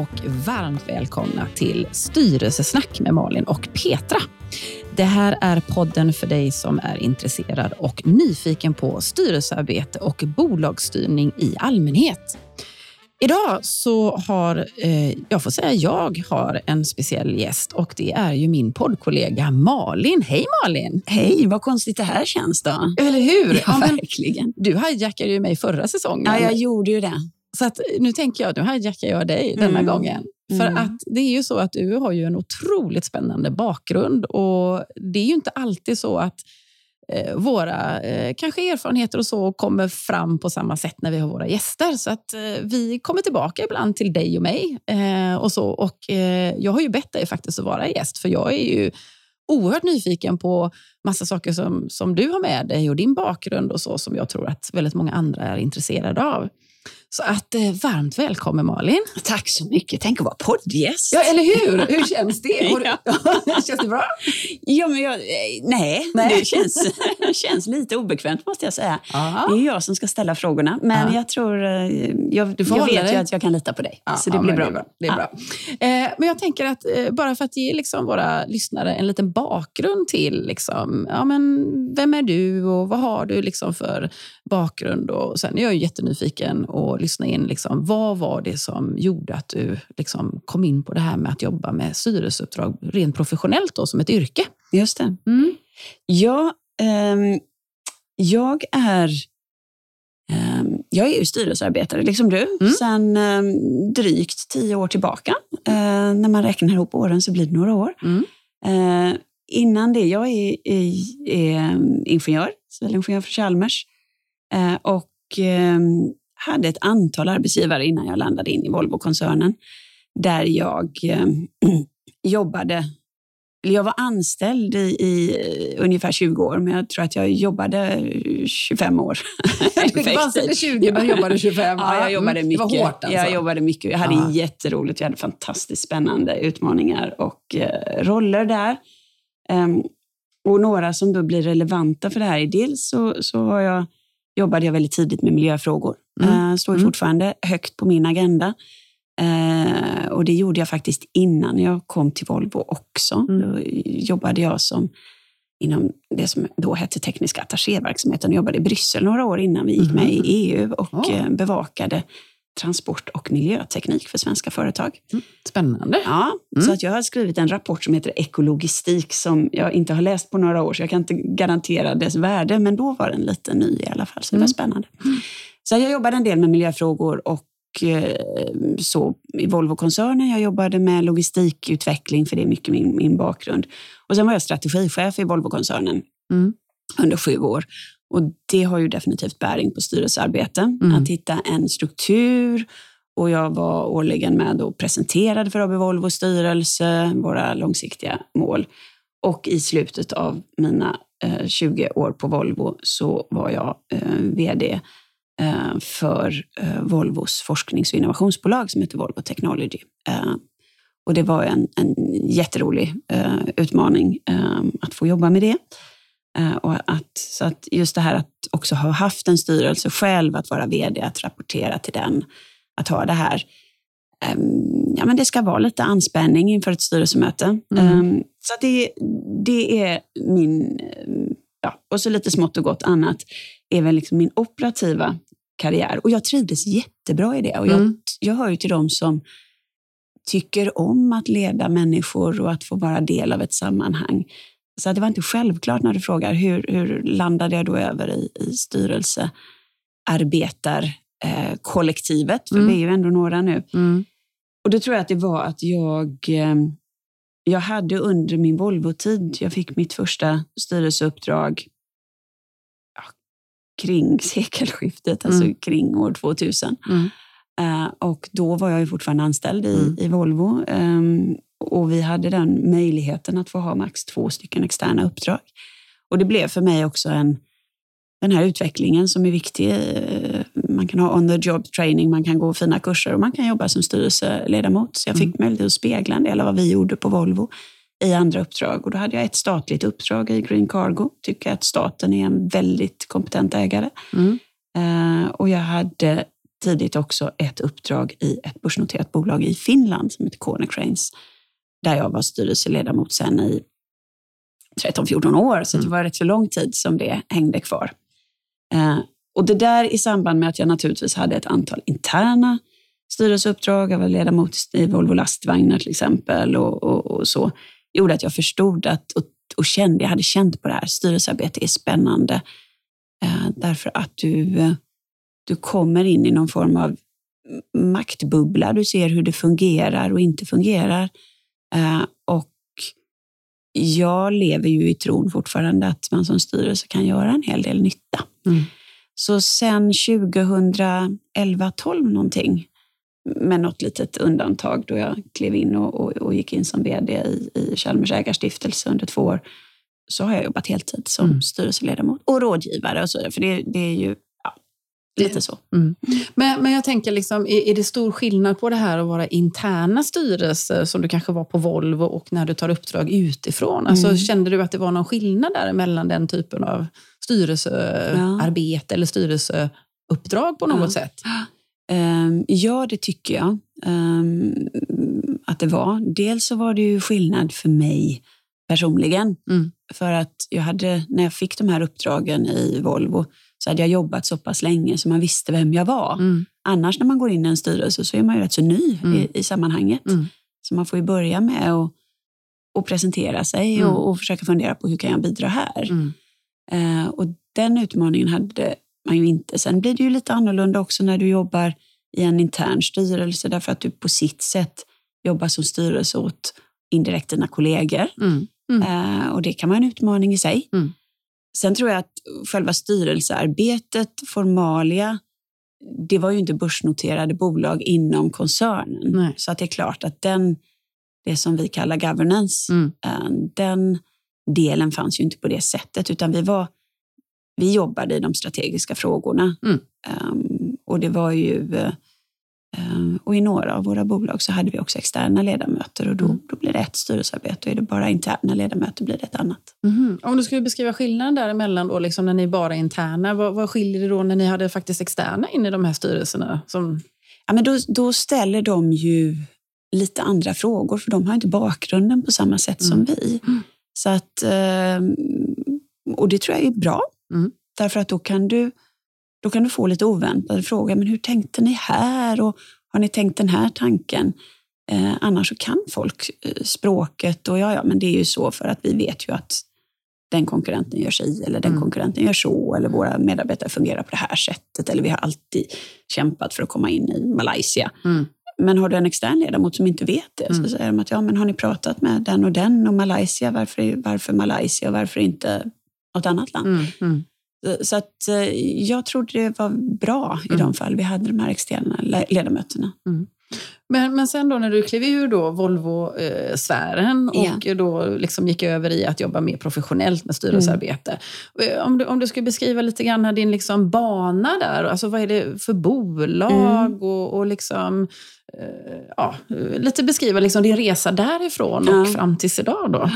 Och varmt välkomna till Styrelsesnack med Malin och Petra. Det här är podden för dig som är intresserad och nyfiken på styrelsearbete och bolagsstyrning i allmänhet. Idag så har, eh, jag får säga jag har en speciell gäst och det är ju min poddkollega Malin. Hej Malin! Hej, vad konstigt det här känns då. Eller hur? Ja, Ja, verkligen. du hijackade ju mig förra säsongen. Ja, jag gjorde ju det. Så att, nu tänker jag, nu hijackar jag dig denna Mm. gången. För Mm. att det är ju så att du har ju en otroligt spännande bakgrund och det är ju inte alltid så att eh, våra eh, kanske erfarenheter och så kommer fram på samma sätt när vi har våra gäster. Så att eh, vi kommer tillbaka ibland till dig och mig eh, och så. Och eh, jag har ju bett dig faktiskt att vara gäst för jag är ju oerhört nyfiken på massa saker som, som du har med dig och din bakgrund och så som jag tror att väldigt många andra är intresserade av. Så att eh, varmt välkommen Malin. Tack så mycket. Tänk att vara poddgäst. Ja, eller hur? Hur känns det? Du- känns det bra? Ja, men jag, eh, nej, Nej. det känns, känns lite obekvämt måste jag säga. Ja. Det är jag som ska ställa frågorna, men Ja. jag tror... eh, Jag, Du får jag vet ju att jag kan lita på dig, Ja, så det ja, blir bra. Det är bra. Det är bra. Eh, men jag tänker att eh, bara för att ge liksom våra lyssnare en liten bakgrund till liksom, ja, men vem är du och vad har du liksom för bakgrund? Och sen är jag ju jättenyfiken lyssna in. Liksom, vad var det som gjorde att du liksom kom in på det här med att jobba med styrelseuppdrag rent professionellt då, som ett yrke? Just det. Mm. Ja, ehm, jag är... ehm, jag är ju styrelsearbetare, liksom du, Mm. sedan ehm, drygt tio år tillbaka. Eh, när man räknar ihop åren så blir det några år. Mm. Eh, innan det, jag är, är, är um, ingenjör, civilingenjör från Chalmers. Eh, och hade ett antal arbetsgivare innan jag landade in i Volvo-koncernen. Där jag ehm, jobbade, jag var anställd i, i eh, ungefär 20 år, men jag tror att jag jobbade eh, 25 år. Du var anställd i 20 men jobbade 25. Ja, jag jobbade Mm, mycket. Det var hårt alltså. Jag jobbade mycket. Jag hade Ja. jätteroligt. Jag hade fantastiskt spännande utmaningar och eh, roller där. Ehm, och några som då blir relevanta för det här. Dels så, så har jag, jobbade jag väldigt tidigt med miljöfrågor. Mm. Eh, står ju Mm. fortfarande högt på min agenda. Eh, och det gjorde jag faktiskt innan jag kom till Volvo också. Mm. Då jobbade jag som inom det som då hette tekniska attachéverksamheten. Jag jobbade i Bryssel några år innan vi gick Mhm. med i EU och eh, bevakade transport och miljöteknik för svenska företag. Spännande. Ja, Mm. Så att jag har skrivit en rapport som heter Ekologistik som jag inte har läst på några år, så jag kan inte garantera dess värde, men då var den lite ny i alla fall, så det Mm. var spännande. Så jag jobbade en del med miljöfrågor och eh, så i Volvo-koncernen. Jag jobbade med logistikutveckling, för det är mycket min, min bakgrund. Och sen var jag strategichef i Volvo-koncernen Mm. under sju år. Och det har ju definitivt bäring på styrelsearbete. Mm. Att hitta en struktur. Och jag var årligen med och presenterade för AB Volvos styrelse våra långsiktiga mål. Och i slutet av mina eh, 20 år på Volvo så var jag eh, VD eh, för eh, Volvos forsknings och innovationsbolag som heter Volvo Technology. Eh, och det var en, en jätterolig eh, utmaning eh, att få jobba med det. Eh, och att, så att just det här att också ha haft en styrelse själv, att vara vd, att rapportera till den, att ha det här, ja men det ska vara lite anspänning inför ett styrelsemöte. Mm. Så det, det är min, ja, och så lite smått och gott annat, är väl liksom min operativa karriär. Och jag trivdes jättebra i det. Och jag, Mm. jag hör ju till dem som tycker om att leda människor och att få vara del av ett sammanhang. Så det var inte självklart när du frågar hur, hur landade jag då över i, i styrelsearbetarkollektivet, för Mm. vi är ju ändå några nu. Mm. Och då tror jag att det var att jag, eh, jag hade under min Volvo-tid, jag fick mitt första styrelseuppdrag kring sekelskiftet, alltså Mm. kring år 2000. Mm. Eh, och då var jag ju fortfarande anställd i, Mm. i Volvo. ehm, och vi hade den möjligheten att få ha max två stycken externa uppdrag. Och det blev för mig också en, den här utvecklingen som är viktig. eh, Man kan ha on the job training, man kan gå fina kurser och man kan jobba som styrelseledamot. Så jag fick möjlighet att spegla en del av vad vi gjorde på Volvo i andra uppdrag. Och då hade jag ett statligt uppdrag i Green Cargo. Tycker att staten är en väldigt kompetent ägare. Mm. Eh, och jag hade tidigt också ett uppdrag i ett börsnoterat bolag i Finland som heter Konecranes, där jag var styrelseledamot sen i 13-14 år, så det var rätt så lång tid som det hängde kvar. Eh, och det där i samband med att jag naturligtvis hade ett antal interna styrelseuppdrag, jag var ledamot i Volvo lastvagnar till exempel och, och, och så, gjorde att jag förstod att, och, och, kände, jag hade känt på det här, styrelsearbete är spännande. Eh, därför att du, du kommer in i någon form av maktbubbla, du ser hur det fungerar och inte fungerar. Eh, och jag lever ju i tron fortfarande att man som styrelse kan göra en hel del nytta. Mm. Så sen 2011-12 någonting, med något litet undantag då jag klev in och, och, och gick in som vd i, i Chalmers ägarstiftelse under två år, så har jag jobbat heltid som mm. styrelseledamot och rådgivare och så. För det, det är ju Lite så. Mm. Men, men jag tänker, liksom, är, är, det stor skillnad på det här att vara interna styrelser som du kanske var på Volvo och när du tar uppdrag utifrån? Alltså, mm. Kände du att det var någon skillnad där mellan den typen av styrelsearbete ja. eller styrelseuppdrag på något ja. sätt? Um, ja, det tycker jag um, att det var. Dels så var det ju skillnad för mig personligen. Mm. För att jag hade, när jag fick de här uppdragen i Volvo så hade jag jobbat så pass länge så man visste vem jag var. Mm. Annars när man går in i en styrelse så är man ju rätt så ny mm. i, i, sammanhanget. Mm. Så man får ju börja med att och presentera sig mm. och, och, försöka fundera på hur kan jag bidra här. Eh, och den utmaningen hade man ju inte. Sen blir det ju lite annorlunda också när du jobbar i en intern styrelse därför att du på sitt sätt jobbar som styrelse åt indirekt dina kollegor. Mm. Mm. Eh, och det kan vara en utmaning i sig. Mm. Sen tror jag att själva styrelsearbetet, formalia, det var ju inte börsnoterade bolag inom koncernen. Nej. Så att det är klart att den, det som vi kallar governance, mm. Eh, den delen fanns ju inte på det sättet, utan vi, var, vi jobbade i de strategiska frågorna. Mm. Um, och det var ju eh, och i några av våra bolag så hade vi också externa ledamöter och då, mm. då blir det ett styrelsearbete och är det bara interna ledamöter blir det ett annat. Mm. Om du skulle beskriva skillnaden däremellan då, liksom när ni bara är interna, vad, vad skiljer det då när ni hade faktiskt externa in i de här styrelserna? Som... Ja, men då, då ställer de ju lite andra frågor för de har inte bakgrunden på samma sätt mm. som vi. Mm. Så att, ehm, och det tror jag är bra, mm. därför att då kan du då kan du få lite oväntade frågor. Men hur tänkte ni här? Och har ni tänkt den här tanken? Eh, annars så kan folk eh, språket och ja, ja, men det är ju så för att vi vet ju att den konkurrenten gör sig eller den mm. konkurrenten gör så eller våra medarbetare fungerar på det här sättet eller vi har alltid kämpat för att komma in i Malaysia. Mm. Men har du en extern ledamot som inte vet det mm. så säger de att ja, men har ni pratat med den och den om Malaysia? Varför, varför Malaysia och varför inte något annat land? Mm. mm. Så att eh, jag trodde det var bra i mm. de fall vi hade de här externa ledamöterna. Mm. Men, men sen då när du klev ur då Volvo-sfären och ja. då liksom gick över i att jobba mer professionellt med styrelsearbete. Mm. Eh, om, du, om du skulle beskriva lite grann din liksom bana där, alltså vad är det för bolag mm. och, och liksom, eh, ja, lite beskriva liksom din resa därifrån och ja. fram tills idag. Då.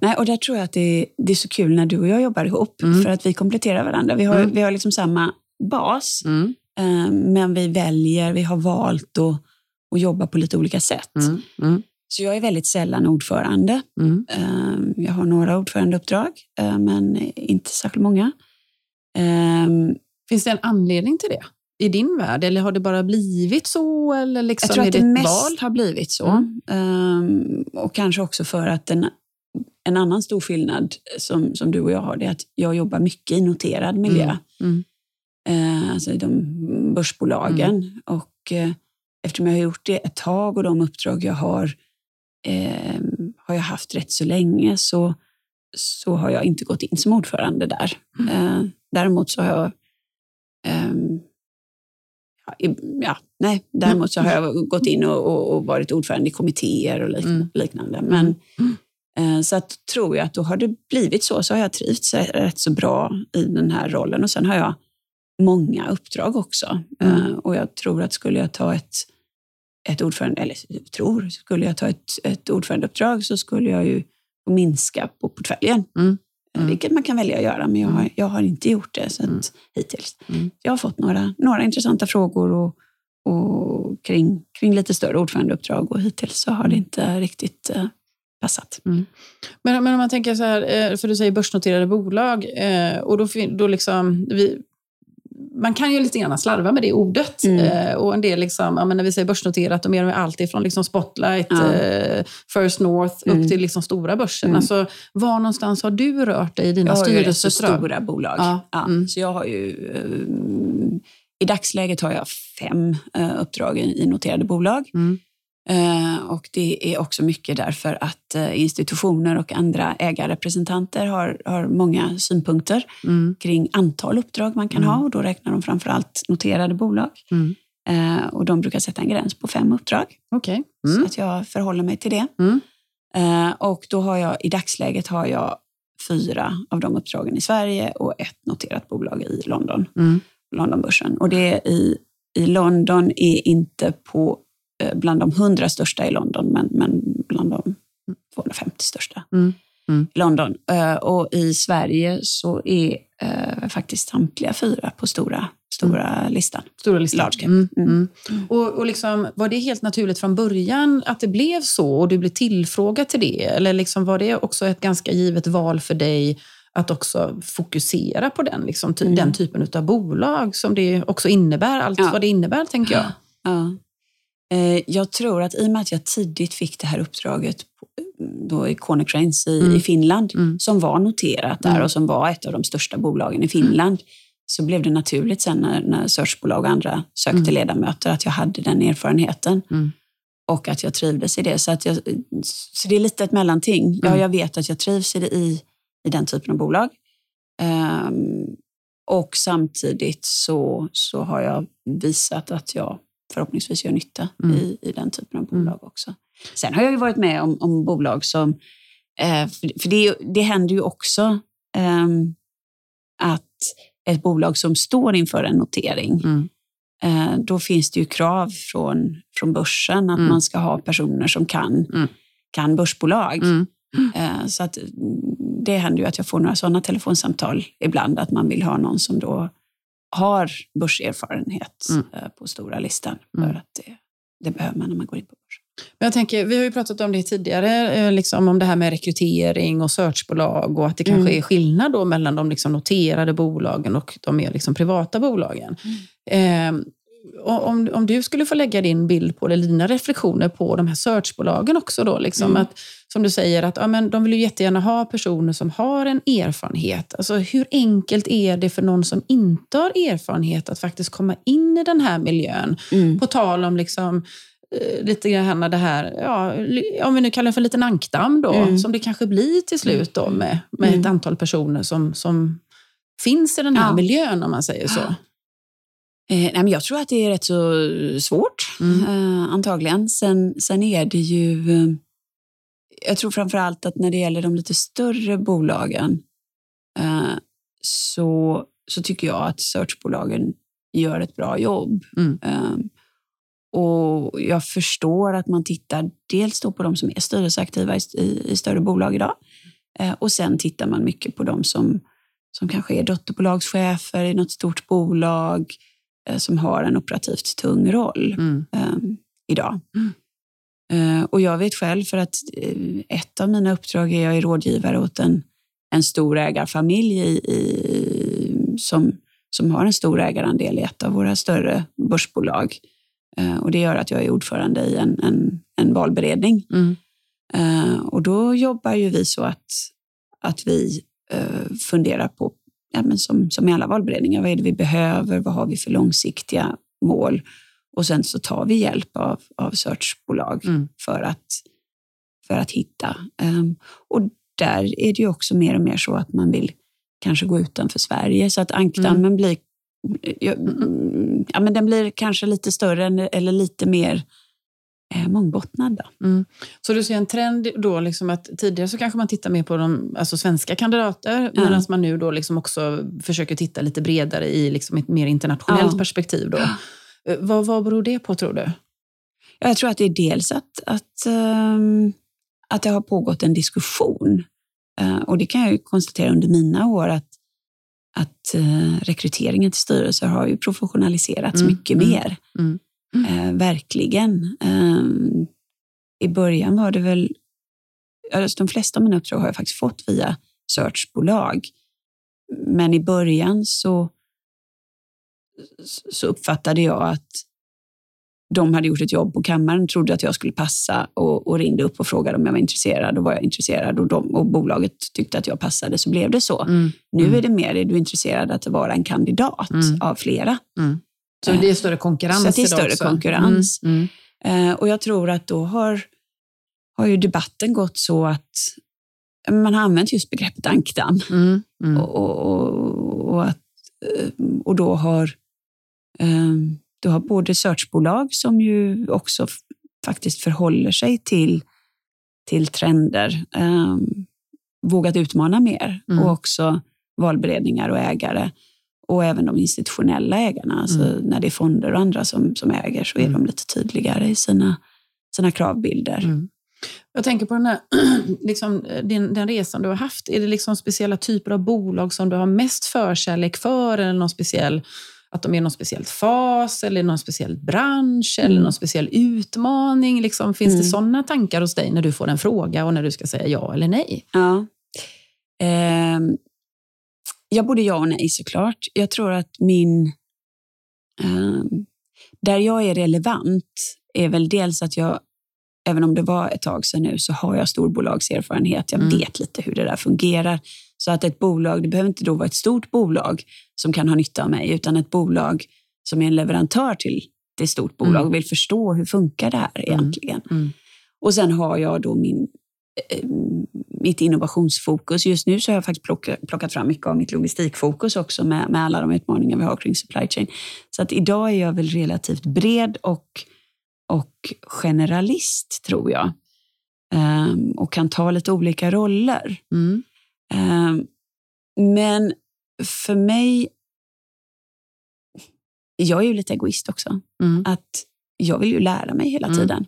Nej, och där tror jag att det är, det är så kul när du och jag jobbar ihop, mm. för att vi kompletterar varandra. Vi har, mm. vi har liksom samma bas, mm. eh, men vi väljer, vi har valt att och jobba på lite olika sätt. Mm, mm. Så jag är väldigt sällan ordförande. Mm. Ehm, jag har några ordförandeuppdrag, eh, men inte särskilt många. Ehm, Finns det en anledning till det? i din värld? Eller har det bara blivit så? Eller liksom jag tror att det, det mest val? har blivit så. Mm. Um, och kanske också för att en, en annan stor skillnad som, som du och jag har, det är att jag jobbar mycket i noterad miljö. Mm. Mm. Uh, alltså i de börsbolagen. Och uh, eftersom jag har gjort det ett tag och de uppdrag jag har eh, har jag haft rätt så länge så, så har jag inte gått in som ordförande där. Mm. Eh, däremot så har jag eh, ja, nej, däremot så har jag gått in och, och, och varit ordförande i kommittéer och liknande. Mm. liknande. Men, mm. eh, så att, tror jag att då har det blivit så, så har jag trivts rätt så bra i den här rollen. Och sen har jag många uppdrag också. Mm. Uh, och jag tror att skulle jag ta ett, ett ordförande, eller tror, skulle jag ta ett, ett ordförandeuppdrag så skulle jag ju minska på portföljen. Mm. Mm. Vilket man kan välja att göra, men jag har, jag har inte gjort det så att, Mm. hittills. Mm. Jag har fått några, några intressanta frågor och, och kring, kring lite större ordförandeuppdrag och hittills så har det Mm. inte riktigt eh, passat. Men, men om man tänker så här, eh, för du säger börsnoterade bolag, eh, och då, då liksom, vi, man kan ju lite grann slarva med det ordet. Mm. Eh, och en del, liksom, när vi säger börsnoterat, då menar vi allt ifrån liksom Spotlight, Ja. eh, First North, Mm. upp till liksom stora börsen. Mm. Alltså, var någonstans har du rört dig i dina Jag har ju stora bolag. Ja, Ja, mm. Så jag har ju, eh, I dagsläget har jag fem uppdrag i, i noterade bolag. Mm. Eh, och det är också mycket därför att eh, institutioner och andra ägarrepresentanter har, har många synpunkter Mm. kring antal uppdrag man kan Mm. ha och då räknar de framför allt noterade bolag. Mm. Eh, och de brukar sätta en gräns på fem uppdrag. Okej. Så Mm. att jag förhåller mig till det. Mm. Och då har jag, i dagsläget har jag fyra av de uppdragen i Sverige och ett noterat bolag i London, Mm. Londonbörsen. Och det i, i London är inte på, bland de hundra största i London, men, men bland de 250 största Mm. Mm. i London. Eh, och i Sverige så är eh, faktiskt samtliga fyra på stora, stora listan. Stora listan. Large cap. Mm. Mm. Mm. Och, och liksom, var det helt naturligt från början att det blev så och du blev tillfrågad till det? Eller liksom var det också ett ganska givet val för dig att också fokusera på den, liksom, ty- Mm. den typen av bolag som det också innebär, allt Ja. vad det innebär, tänker jag. Ja. Eh, Jag tror att i och med att jag tidigt fick det här uppdraget på- då i Konecranes i, Mm. i Finland, Mm. som var noterat där Mm. och som var ett av de största bolagen i Finland, så blev det naturligt sen när, när searchbolag och andra sökte Mm. ledamöter att jag hade den erfarenheten Mm. och att jag trivdes i det. Så, att jag, så det är lite ett mellanting. Ja, Mm. jag vet att jag trivs i, det, i, i den typen av bolag. Ehm, och samtidigt så, så har jag visat att jag förhoppningsvis gör nytta Mm. i, i den typen av Mm. bolag också. Sen har jag ju varit med om, om bolag som... Eh, för för det, det händer ju också ehm, att ett bolag som står inför en notering, Mm. eh, då finns det ju krav från, från börsen att Mm. man ska ha personer som kan, Mm. kan börsbolag. Mm. Eh, Så att mm, det händer ju att jag får några sådana telefonsamtal ibland, att man vill ha någon som då har börserfarenhet Mm. eh, på stora listan. Mm. För att det, det behöver man när man går in på börsen. Men jag tänker, vi har ju pratat om det tidigare, eh, liksom om det här med rekrytering och searchbolag och att det kanske Mm. är skillnad då mellan de liksom noterade bolagen och de mer liksom privata bolagen. Eh, och om, om du skulle få lägga din bild på det, eller dina reflektioner på de här searchbolagen också då, liksom Mm. att, som du säger, att ja, men de vill ju jättegärna ha personer som har en erfarenhet. Alltså, hur enkelt är det för någon som inte har erfarenhet att faktiskt komma in i den här miljön? Mm. På tal om liksom, eh, lite grann det här, ja, om vi nu kallar det för en liten ankdamm då, Mm. som det kanske blir till slut då med, med Mm. ett antal personer som, som finns i den här Ja. miljön, om man säger så. Eh, nej, men jag tror att det är rätt så svårt, Mm. eh, antagligen. Sen, sen är det ju... Eh, jag tror framför allt att när det gäller de lite större bolagen eh, så, så tycker jag att searchbolagen gör ett bra jobb. Mm. Eh, och Jag förstår att man tittar dels på de som är styrelseaktiva i, i, i större bolag idag och sen tittar man mycket på de som, som kanske är dotterbolagschefer i något stort bolag som har en operativt tung roll Mm. eh, idag. Mm. Eh, och jag vet själv, för att eh, ett av mina uppdrag är jag är rådgivare åt en, en stor ägarfamilj i, i, som, som har en stor ägarandel i ett av våra större börsbolag. Eh, och det gör att jag är ordförande i en, en, en valberedning. Mm. Eh, och då jobbar ju vi så att, att vi eh, funderar på, ja, men som, som i alla valberedningar, vad är det vi behöver? Vad har vi för långsiktiga mål? Och sen så tar vi hjälp av, av searchbolag Mm. för, att, för att hitta. Ehm, och där är det ju också mer och mer så att man vill kanske gå utanför Sverige, så att ankdammen blir ja, mm, ja, men den blir kanske lite större eller lite mer eh, mångbottnad. Mm. Så du ser en trend då, liksom att tidigare så kanske man tittar mer på de alltså svenska kandidater, Ja. medan man nu då liksom också försöker titta lite bredare i liksom ett mer internationellt Ja. perspektiv. Då. Eh, Vad, vad beror det på, tror du? Jag tror att det är dels att, att, ehm, att det har pågått en diskussion Eh, och det kan jag ju konstatera under mina år att, att eh, rekryteringen till styrelser har ju professionaliserats Mm, mycket mm, mer. mm. Eh, verkligen. Eh, I början var det väl, alltså de flesta av mina uppdrag har jag faktiskt fått via searchbolag. Men i början så, så uppfattade jag att de hade gjort ett jobb på kammaren, trodde att jag skulle passa och, och ringde upp och frågade om jag var intresserad. Och var jag intresserad och, de, och bolaget tyckte att jag passade, så blev det så. Mm. Nu Mm. är det mer, är du intresserad att vara en kandidat Mm. av flera? Mm. Så det är större konkurrens Så det är större också. konkurrens. Mm. Mm. Eh, och jag tror att då har, har ju debatten gått så att man har använt just begreppet ankdamm. Mm. Mm. Och, och, och, att, eh, och då har, eh, då har både searchbolag som ju också faktiskt förhåller sig till, till trender eh, vågat utmana mer Mm. och också valberedningar och ägare och även de institutionella ägarna. Alltså Mm. när det är fonder och andra som, som äger så är Mm. de lite tydligare i sina, sina kravbilder. Mm. Jag tänker på den, här, liksom, din, den resan du har haft. Är det liksom speciella typer av bolag som du har mest förkärlek för? Eller någon speciell, att de är i någon speciell fas, eller någon speciell bransch, eller Mm. någon speciell utmaning? Liksom, finns det Mm. sådana tankar hos dig när du får en fråga och när du ska säga ja eller nej? Ja. Ehm, ja, både ja och nej såklart. Jag tror att min... ehm, där jag är relevant är väl dels att jag, även om det var ett tag sedan nu, så har jag storbolagserfarenhet. Jag Mm. vet lite hur det där fungerar. Så att ett bolag, det behöver inte då vara ett stort bolag som kan ha nytta av mig, utan ett bolag som är en leverantör till det stort bolag Mm. vill förstå hur funkar det här egentligen. Mm. Och sen har jag då min, mitt innovationsfokus. Just nu så har jag faktiskt plockat, plockat fram mycket av mitt logistikfokus också med, med alla de utmaningar vi har kring supply chain. Så att idag är jag väl relativt bred och, och generalist tror jag. Ehm, och kan ta lite olika roller. Mm. Ehm, men för mig, jag är ju lite egoist också Mm. att jag vill ju lära mig hela Mm, tiden.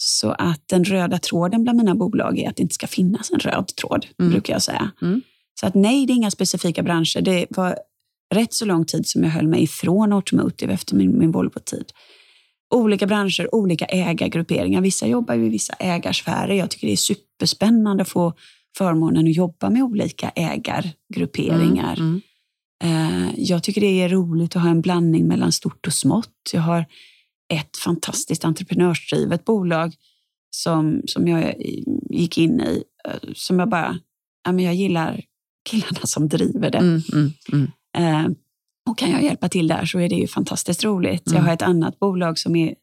Mm. Så att den röda tråden bland mina bolag är att det inte ska finnas en röd tråd, Mm. brukar jag säga. Mm. Så att nej, det är inga specifika branscher. Det var rätt så lång tid som jag höll mig ifrån automotive efter min, min Volvo-tid. Olika branscher, olika ägargrupperingar. Vissa jobbar ju i vissa ägarsfärer. Jag tycker det är superspännande att få förmånen att jobba med olika ägargrupperingar. Mm. Eh, Jag tycker det är roligt att ha en blandning mellan stort och smått. Jag har ett fantastiskt entreprenörsdrivet bolag som, som jag gick in i, eh, som jag bara, ja, men jag gillar killarna som driver det. Mm. Mm. Mm. Eh, och kan jag hjälpa till där så är det ju fantastiskt roligt. Mm. Jag har ett annat bolag som är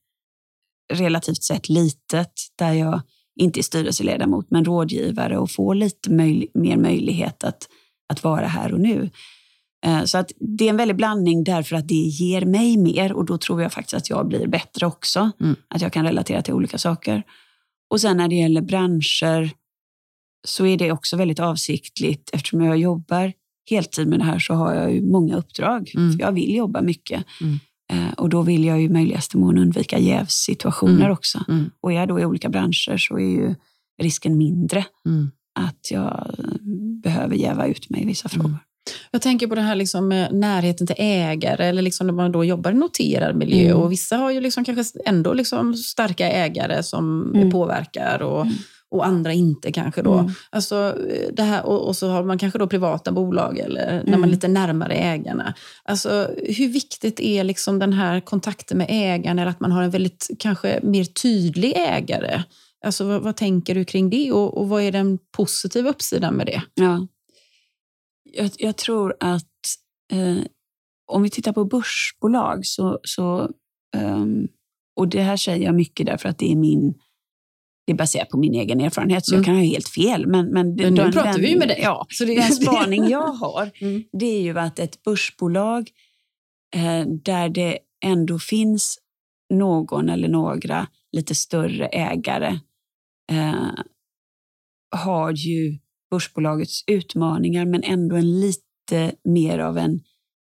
relativt sett litet, där jag inte är styrelseledamot men rådgivare och får lite möj- mer möjlighet att, att vara här och nu. Eh, Så att det är en väldig blandning därför att det ger mig mer och då tror jag faktiskt att jag blir bättre också. Mm. Att jag kan relatera till olika saker. Och sen när det gäller branscher så är det också väldigt avsiktligt. Eftersom jag jobbar heltid med det här så har jag ju många uppdrag. Mm. För jag vill jobba mycket. Mm. Eh, Och då vill jag i möjligaste mån undvika jävssituationer Mm. också. Mm. Och är jag då i olika branscher så är ju risken mindre Mm. att jag eh, behöver jäva ut mig i vissa frågor. Jag tänker på det här liksom med närheten till ägare, eller liksom när man då jobbar i noterad miljö. Mm. Och vissa har ju liksom kanske ändå liksom starka ägare som Mm. påverkar och, Mm. och andra inte kanske. då. Mm. Alltså, eh, det här, och, och så har man kanske då privata bolag, eller när man Mm. är lite närmare ägarna. Alltså, hur viktigt är liksom den här kontakten med ägarna, eller att man har en väldigt kanske mer tydlig ägare? Alltså, vad, vad tänker du kring det och, och vad är den positiva uppsidan med det? Ja. Jag, jag tror att eh, om vi tittar på börsbolag så, så ehm, och det här säger jag mycket därför att det är min det är baserat på min egen erfarenhet, så Mm. jag kan ha helt fel. Men, men, Men nu den- pratar den- vi med dig. Ja, Så det, den spaning jag har, Mm. det är ju att ett börsbolag eh, där det ändå finns någon eller några lite större ägare eh, har ju börsbolagets utmaningar men ändå en lite mer av en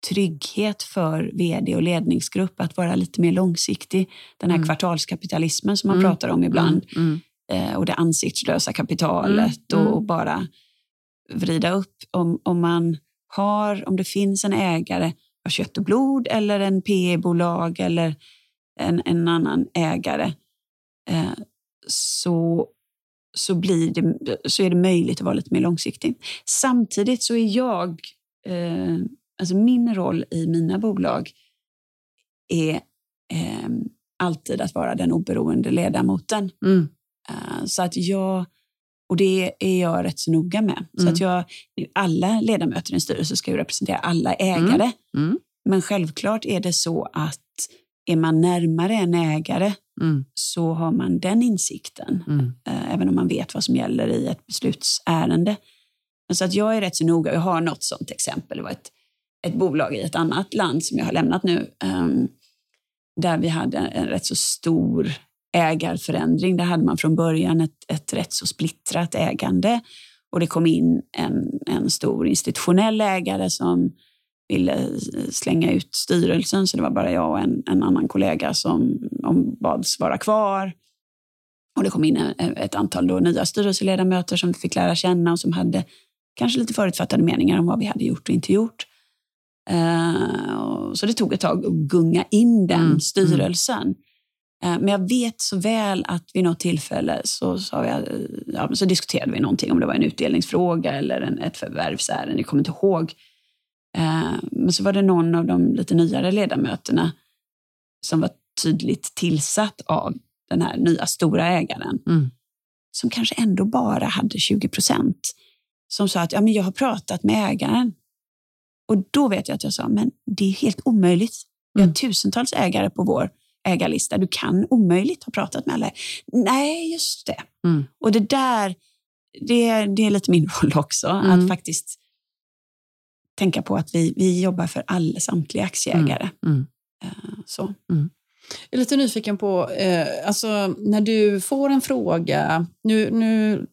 trygghet för vd och ledningsgrupp att vara lite mer långsiktig. Den här Mm. kvartalskapitalismen som man Mm. pratar om ibland Mm. Mm. eh, och det ansiktslösa kapitalet Mm, mm. och bara vrida upp om, om man har, om det finns en ägare av kött och blod eller en PE-bolag eller en, en annan ägare eh, så, så, blir det, så är det möjligt att vara lite mer långsiktig. Samtidigt så är jag, eh, alltså min roll i mina bolag är eh, alltid att vara den oberoende ledamoten. Mm. Uh, så att jag, och det är jag rätt så noga med. Så Mm. att jag, alla ledamöter i en styrelse ska ju representera alla ägare. Mm. Men självklart är det så att är man närmare en ägare Mm. så har man den insikten, Mm. eh, även om man vet vad som gäller i ett beslutsärende. Så att jag är rätt så noga. Jag har något sånt exempel. Det var ett, ett bolag i ett annat land som jag har lämnat nu, ehm, där vi hade en rätt så stor ägarförändring. Där hade man från början ett, ett rätt så splittrat ägande och det kom in en, en stor institutionell ägare som ville slänga ut styrelsen, så det var bara jag och en, en annan kollega som ombads vara kvar. Och det kom in ett antal då nya styrelseledamöter som vi fick lära känna och som hade kanske lite förutfattade meningar om vad vi hade gjort och inte gjort. Eh, så det tog ett tag att gunga in den Mm, styrelsen. Eh, men jag vet så väl att vid något tillfälle så, sa jag, ja, så diskuterade vi någonting, om det var en utdelningsfråga eller en, ett förvärvsärende, jag kommer inte ihåg. Eh, men så var det någon av de lite nyare ledamöterna som var tydligt tillsatt av den här nya stora ägaren, Mm. som kanske ändå bara hade 20 procent, som sa att ja, men jag har pratat med ägaren. Och då vet jag att jag sa, men det är helt omöjligt. Vi har Mm. tusentals ägare på vår ägarlista. Du kan omöjligt ha pratat med alla. Nej, just det. Mm. Och det där, det, det är lite min roll också, Mm. att faktiskt tänka på att vi, vi jobbar för alla, samtliga aktieägare. Mm. Eh, Så. Jag är lite nyfiken på, eh, alltså när du får en fråga, nu, nu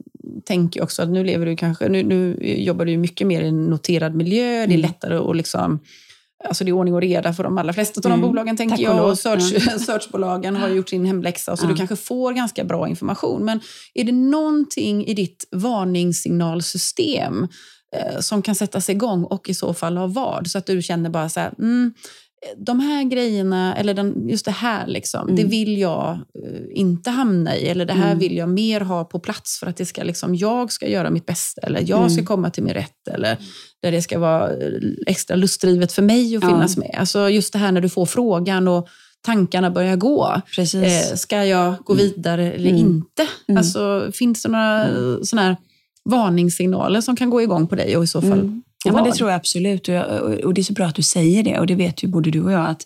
tänker jag också att nu lever du kanske, nu, nu jobbar du mycket mer i en noterad miljö, det är Mm. lättare att liksom Alltså det är ordning och reda för de allra flesta av de Mm. bolagen tänker Tack jag. Och search, searchbolagen har gjort sin hemläxa så Ja. du kanske får ganska bra information. Men är det någonting i ditt varningssignalsystem som kan sättas igång och i så fall av vad? Så att du känner bara så här, mm, de här grejerna, eller den, just det här, liksom, Mm. det vill jag eh, inte hamna i. Eller det här Mm. vill jag mer ha på plats för att det ska, liksom, jag ska göra mitt bästa. Eller jag ska Mm. komma till min rätt. Eller där det ska vara eh, extra lustdrivet för mig att Ja. finnas med. Alltså just det här när du får frågan och tankarna börjar gå. Precis. Eh, ska jag gå vidare eller Mm. inte? Mm. Alltså, finns det några mm. såna här varningssignaler som kan gå igång på dig och i så fall Mm. Ja, men det tror jag absolut. Och, jag, och- det är så bra att du säger det. Och det vet ju både du och jag. att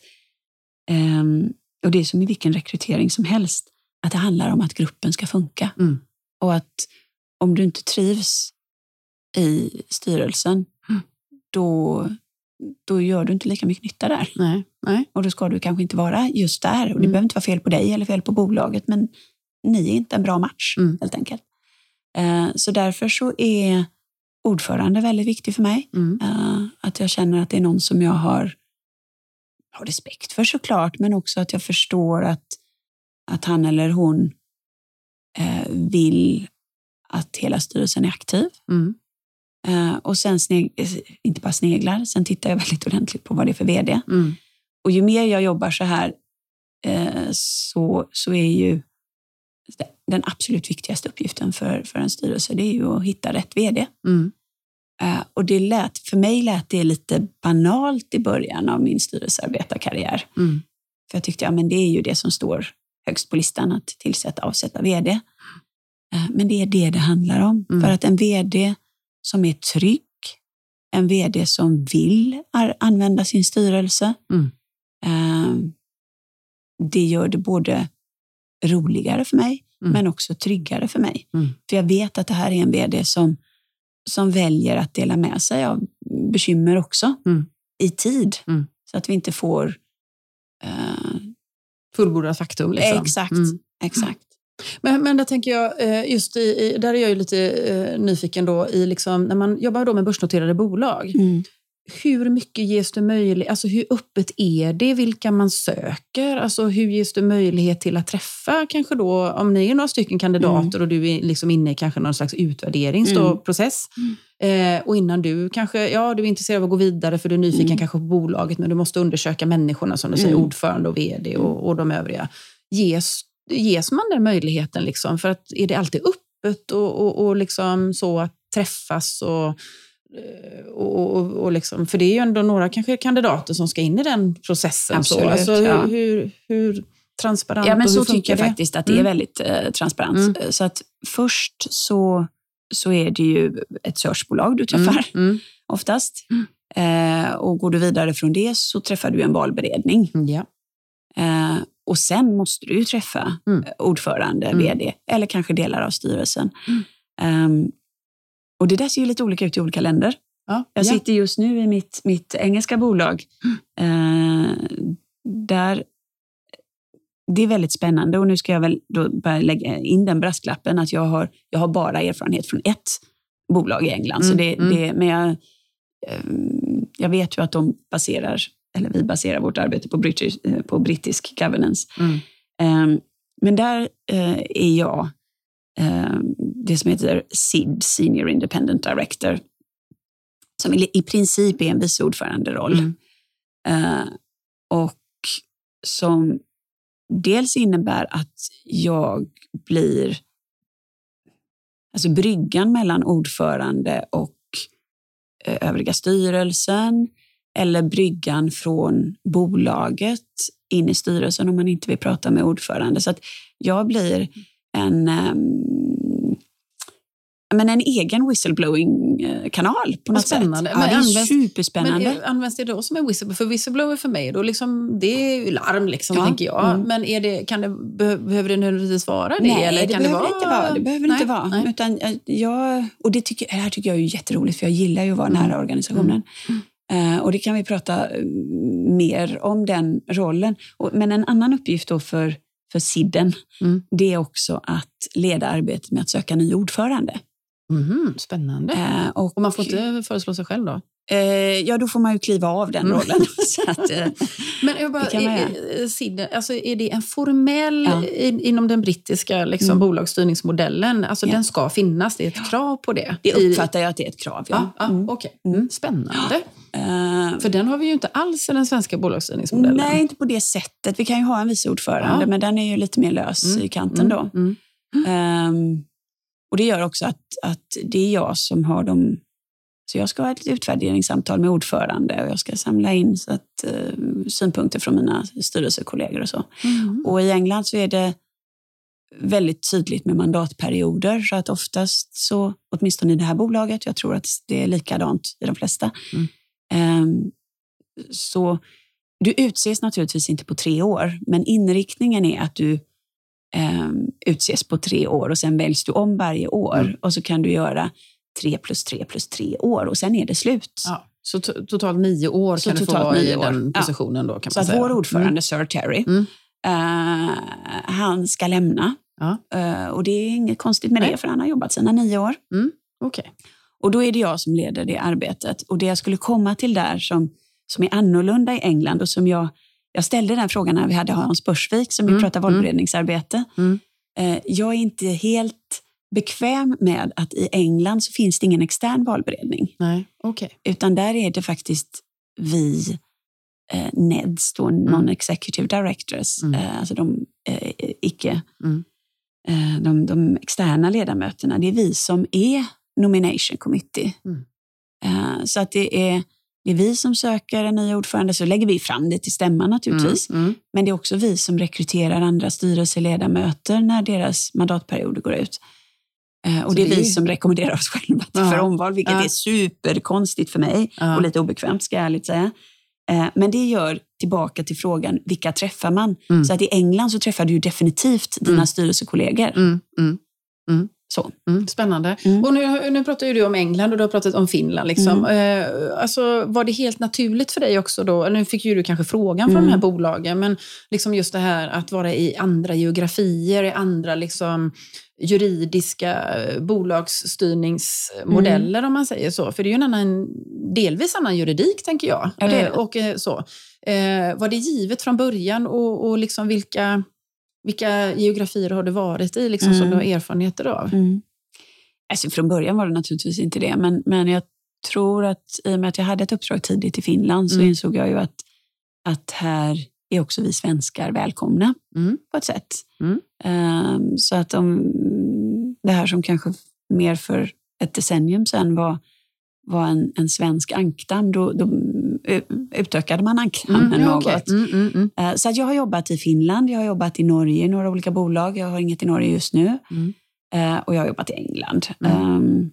ehm, Och det är som i vilken rekrytering som helst. Att det handlar om att gruppen ska funka. Mm. Och att om du inte trivs i styrelsen, Mm. då, då gör du inte lika mycket nytta där. Nej, nej. Och då ska du kanske inte vara just där. Och det Mm. behöver inte vara fel på dig eller fel på bolaget, men ni är inte en bra match Mm. helt enkelt. Eh, så därför så är ordförande väldigt viktig för mig. Mm. Eh, att jag känner att det är någon som jag har, har respekt för såklart, men också att jag förstår att, att han eller hon eh, vill att hela styrelsen är aktiv. Mm. Och sen, inte bara sneglar, sen tittar jag väldigt ordentligt på vad det är för vd. Mm. Och ju mer jag jobbar så här så, så är ju den absolut viktigaste uppgiften för, för en styrelse det är ju att hitta rätt vd. Mm. Eh, och det lät, för mig lät det lite banalt i början av min styrelsearbetarkarriär. Mm. För jag tyckte, ja men det är ju det som står högst på listan, att tillsätta och avsätta vd. Eh, Men det är det det handlar om. Mm. För att en vd som är trygg, en vd som vill använda sin styrelse, Mm. eh, det gör det både roligare för mig, Mm. men också tryggare för mig. Mm. För jag vet att det här är en vd som, som väljer att dela med sig av bekymmer också, Mm. i tid. Mm. Så att vi inte får... Eh, Fullbordat faktum. Liksom. Exakt, Mm. exakt. Men, men där tänker jag, eh, just i, där är jag ju lite eh, nyfiken då i liksom, när man jobbar då med börsnoterade bolag. Mm. Hur mycket ges det möjlighet, alltså hur öppet är det, vilka man söker? Alltså hur ges det möjlighet till att träffa kanske då, om ni är några stycken kandidater och du är liksom inne i kanske någon slags Mm. utvärderingsprocess. Eh, och innan du kanske, ja du är intresserad av att gå vidare för du är nyfiken Mm. kanske på bolaget, men du måste undersöka människorna som du säger, Mm. ordförande och vd och, och de övriga. Ges, ges man den möjligheten? Liksom? För att är det alltid öppet och, och, och liksom så att träffas och och, och, och liksom, för det är ju ändå några kanske kandidater som ska in i den processen. Absolut, så. Alltså, hur, ja. hur, hur transparent Ja, men så tycker jag det? faktiskt att det är Mm. väldigt eh, transparent. Mm. Eh, Så att först så, så är det ju ett searchbolag du träffar Mm, oftast. Eh, och går du vidare från det så träffar du en valberedning. mm. Ja. Eh, och sen måste du ju träffa Mm. eh, ordförande, Mm. vd eller kanske delar av styrelsen. Mm. Ehm, och det där ser ju lite olika ut i olika länder. Ja. Jag ja. sitter just nu i mitt, mitt engelska bolag. Mm. Eh, där det är väldigt spännande och nu ska jag väl då börja lägga in den brasklappen att jag har, jag har bara erfarenhet från ett bolag i England. så Mm, det, mm. det, men jag, eh, jag vet ju att de baserar, eller vi baserar vårt arbete på, British, eh, på brittisk governance. Mm. Eh, men där eh, är jag det som heter SID, Senior Independent Director, som i i princip är en vice ordförande-roll. Mm. Eh, och som dels innebär att jag blir alltså bryggan mellan ordförande och eh, övriga styrelsen eller bryggan från bolaget in i styrelsen om man inte vill prata med ordförande. Så att jag blir en, ehm, men en egen whistleblowing-kanal på Vad något spännande. sätt. Ja, Men det är används- superspännande. Men är, används det då som en whistleblower? För whistleblower för mig, då liksom, det är ju larm, liksom, Ja. tänker jag. Mm. Men är det, kan det, be, behöver det nödvändigtvis vara det? Nej, eller det kan behöver det vara... inte vara. Det behöver Nej, inte vara. nej. Utan eh, jag, och det, tycker, det här tycker jag är jätteroligt, för jag gillar ju att vara Mm. nära organisationen. Eh, och det kan vi prata eh, mer om, den rollen. Och, men en annan uppgift då för, för SIDden, Mm. det är också att leda arbetet med att söka ny ordförande. Mhm, spännande. Eh, och, Och man får inte föreslå sig själv då? Eh, ja, då får man ju kliva av den Mm. rollen. Att, eh, Men jag bara, är, är, SID, alltså är det en formell Ja. i, inom den brittiska liksom, Mm. bolagsstyrningsmodellen? Alltså Ja. den ska finnas, det är ett krav på det? det uppfattar jag att det är ett krav. Ja, Ja. ja, Mm. okej. Mm. Mm, spännande. Eh, För den har vi ju inte alls i den svenska bolagsstyrningsmodellen. Nej, inte på det sättet. Vi kan ju ha en vice ordförande, men den är ju lite mer lös Mm, i kanten då. Ehm, och det gör också att, att det är jag som har de... Så jag ska ha ett utvärderingssamtal med ordförande och jag ska samla in så att, eh, synpunkter från mina styrelsekollegor och så. Mm. Och i England så är det väldigt tydligt med mandatperioder så att oftast så, åtminstone i det här bolaget, jag tror att det är likadant i de flesta, Mm. ehm, så du utses naturligtvis inte på tre år, men inriktningen är att du ehm, utses på tre år och sen väljs du om varje år Mm. och så kan du göra tre plus tre plus tre år och sen är det slut. Ja, så to- totalt nio år Så kan du få vara i den Ja. positionen då kan Så man säga. vår ordförande, Sir Terry, Mm. eh, han ska lämna. Ja. Eh, och det är inget konstigt med Nej. det, för han har jobbat sina nio år. Mm. Okej. Och då är det jag som leder det arbetet. Och det jag skulle komma till där som, som är annorlunda i England och som jag, jag ställde den frågan när vi hade Hans Börsvik som Mm, vi pratade mm. valberedningsarbete. Mm. Eh, jag är inte helt bekväm med att i England så finns det ingen extern valberedning. Nej, okej. Utan där är det faktiskt vi eh, NEDs, då, non-executive directors, Mm. eh, alltså de eh, icke, Mm. eh, de, de externa ledamöterna. Det är vi som är nomination committee. Mm. Eh, så att det är, det är vi som söker en ny ordförande, så lägger vi fram det till stämman naturligtvis. Mm. Mm. Men det är också vi som rekryterar andra styrelseledamöter när deras mandatperioder går ut. Eh, och det är vi som rekommenderar oss själva till Ja. för omval, vilket Ja. är superkonstigt för mig Ja. och lite obekvämt ska jag ärligt säga. Eh, Men det gör tillbaka till frågan, vilka träffar man? Mm. Så att i England så träffar du definitivt dina Mm. styrelsekollegor. Mm. Mm. Så. Mm, spännande. Mm. Och nu, nu pratar ju du om England och du har pratat om Finland. Liksom. Mm. Eh, alltså, var det helt naturligt för dig också då? Nu fick ju du kanske frågan från Mm. de här bolagen, men liksom just det här att vara i andra geografier, i andra liksom, juridiska eh, bolagsstyrningsmodeller om man säger så. För det är ju en annan, delvis annan juridik tänker jag. Ja, det det. Eh, och, eh, så. Eh, var det givet från början och, och liksom vilka, vilka geografier har du varit i liksom, som Mm. du har erfarenheter av? Mm. Alltså från början var det naturligtvis inte det, men, men jag tror att i och med att jag hade ett uppdrag tidigt i Finland så Mm. insåg jag ju att, att här är också vi svenskar välkomna Mm. på ett sätt. Mm. Ehm, så att om det här som kanske mer för ett decennium sedan var, var en, en svensk ankdamm, då, då eh, utökade man ankdammen Mm, något. okej. Mm, mm, mm. Eh, Så att jag har jobbat i Finland, jag har jobbat i Norge i några olika bolag. Jag har inget i Norge just nu. Mm. Eh, Och jag har jobbat i England. Ehm,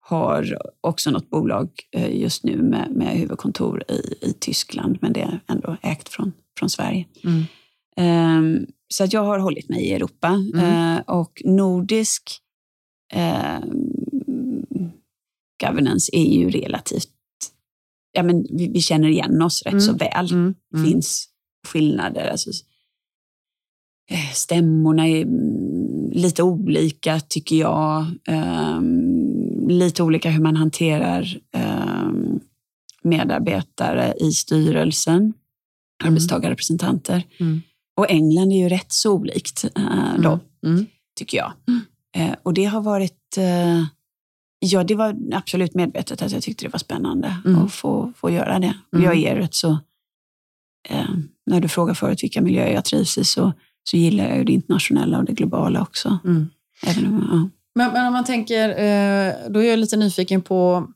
har också något bolag just nu med, med huvudkontor i, i Tyskland, men det är ändå ägt från, från Sverige. Ehm, så att jag har hållit mig i Europa. Eh, och nordisk ehm, governance är ju relativt... Ja, men vi, vi känner igen oss rätt Mm. så väl. Mm. Det Mm. finns skillnader. Alltså, eh, stämmorna är mm, lite olika, tycker jag. Ehm, lite olika hur man hanterar ehm, medarbetare i styrelsen, arbetstagarrepresentanter. Mm. Och England är ju rätt så olikt eh, då, Mm. tycker jag. Eh, och det har varit... Eh, ja, det var absolut medvetet att jag tyckte det var spännande Mm. att få, få göra det. Mm. jag är rätt så... Eh, när du frågar förut vilka miljöer jag trivs i så, så gillar jag ju det internationella och det globala också. Mm. Även om, ja. Men, men om man tänker, eh, då är jag lite nyfiken på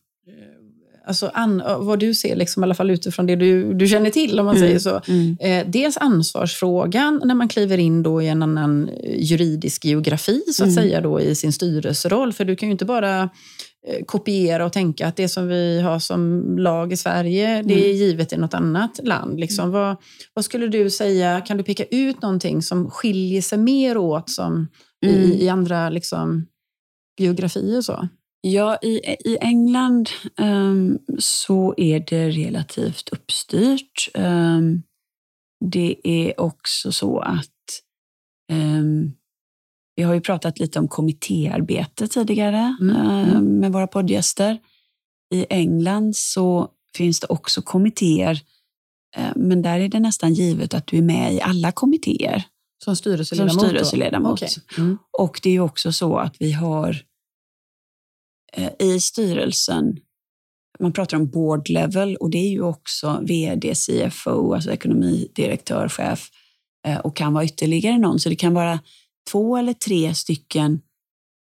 alltså an, vad du ser, liksom, i alla fall utifrån det du, du känner till, om man Mm. säger så. Mm. Eh, dels ansvarsfrågan när man kliver in då i en annan eh, juridisk geografi, så att Mm. säga, då, i sin styrelseroll. För du kan ju inte bara eh, kopiera och tänka att det som vi har som lag i Sverige, det är givet i något annat land. Liksom. Vad, vad skulle du säga, kan du peka ut någonting som skiljer sig mer åt som Mm. i, i andra liksom, geografier? Så? Ja, i, i England ehm, så är det relativt uppstyrt. Ehm, det är också så att ehm, vi har ju pratat lite om kommittéarbete tidigare Mm, mm. med våra poddgäster. I England så finns det också kommittéer, men där är det nästan givet att du är med i alla kommittéer Som styrelseledamot? som styrelseledamot. Okej. Mm. Och det är ju också så att vi har i styrelsen, man pratar om board level och det är ju också vd, CFO, alltså ekonomidirektör, chef eh, och kan vara ytterligare någon. Så det kan vara två eller tre stycken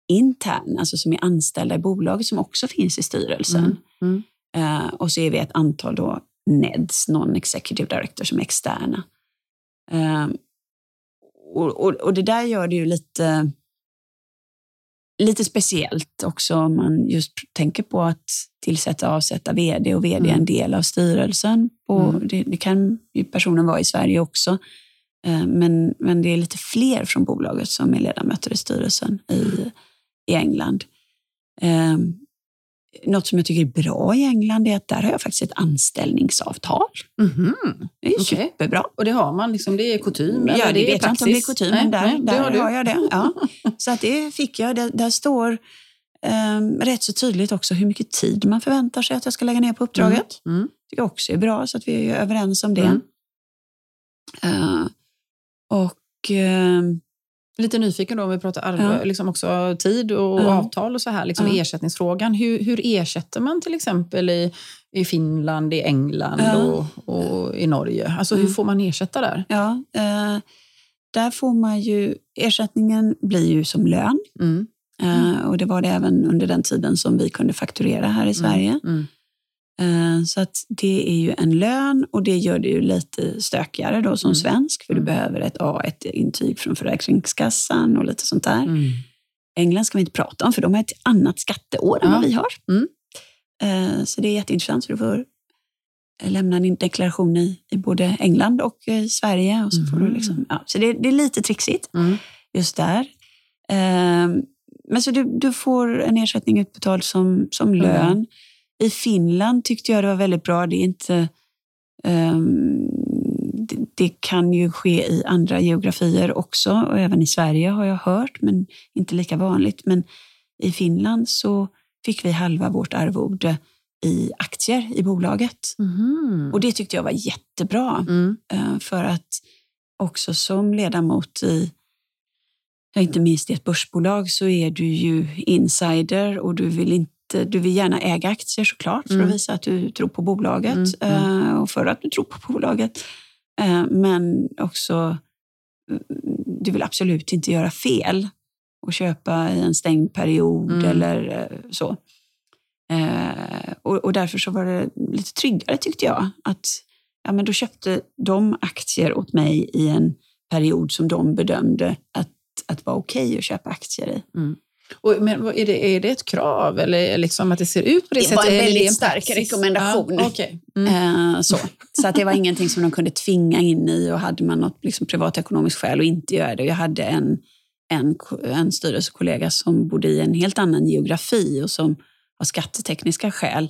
intern, alltså som är anställda i bolaget som också finns i styrelsen. Mm. Mm. Eh, och så är vi ett antal då NEDs, non-executive director, som är externa. Eh, och, och, och det där gör det ju lite, lite speciellt också om man just tänker på att tillsätta och avsätta vd och vd är Mm. en del av styrelsen. Och Mm. det, det kan ju personen vara i Sverige också. Eh, Men, men det är lite fler från bolaget som är ledamöter i styrelsen i, i England. Något som jag tycker är bra i England är att där har jag faktiskt ett anställningsavtal. Mhm. Det är Okej. superbra. Och det har man, liksom, det är kutym? Ja, det är vet jag inte om det är kutym, men där, nej, det där har du. jag det. Ja. Så att det fick jag. Där, där står ehm, rätt så tydligt också hur mycket tid man förväntar sig att jag ska lägga ner på uppdraget. Mm. Mm. tycker jag också är bra, så att vi är överens om det. Mm. Eh, och ehm, Lite nyfiken då om vi pratar arv, Ja. liksom också tid och Ja. avtal och så här, liksom Ja. ersättningsfrågan. Hur, hur ersätter man till exempel i, i Finland, i England och, och i Norge? Alltså hur Mm. får man ersätta där? ja, eh, där får man ju, ersättningen blir ju som lön. Mm. Eh, och det var det även under den tiden som vi kunde fakturera här i Sverige. Mm. Eh, Så att det är ju en lön och det gör det ju lite stökigare då som Mm. svensk, för du Mm. behöver ett A1-intyg från Försäkringskassan och lite sånt där. Mm. England ska vi inte prata om, för de har ett annat skatteår än Ja. vad vi har. Mm. Eh, Så det är jätteintressant, så du får eh, lämna din deklaration i, i både England och eh, Sverige. Och så får du Mhm. liksom, ja, så det, det är lite trixigt Mm. just där. Men så du, du får en ersättning utbetald som, som Mm. lön. I Finland tyckte jag det var väldigt bra. Det är inte... ehm, det, det kan ju ske i andra geografier också och även i Sverige har jag hört, men inte lika vanligt. Men i Finland så fick vi halva vårt arvode i aktier i bolaget. Mhm. Och det tyckte jag var jättebra. Mm. Eh, För att också som ledamot i inte minst i ett börsbolag så är du ju insider och du vill, inte, du vill gärna äga aktier såklart för Mm. att visa att du tror på bolaget Mm, mm. eh, och för att du tror på bolaget. Eh, Men också, mm, du vill absolut inte göra fel och köpa i en stängd period Mm. eller eh, så. Eh, och, och därför så var det lite tryggare tyckte jag. Att ja, men då köpte de aktier åt mig i en period som de bedömde att, att var okej att köpa aktier i. Och, men är det, är det ett krav eller liksom att det ser ut på det, Det sättet? var en eller är väldigt det stark rekommendation. Ja, okej. mm. Eh, så så att det var ingenting som de kunde tvinga in i och hade man något liksom, privatekonomiskt skäl att inte göra det. Jag hade en, en, en styrelsekollega som bodde i en helt annan geografi och som av skattetekniska skäl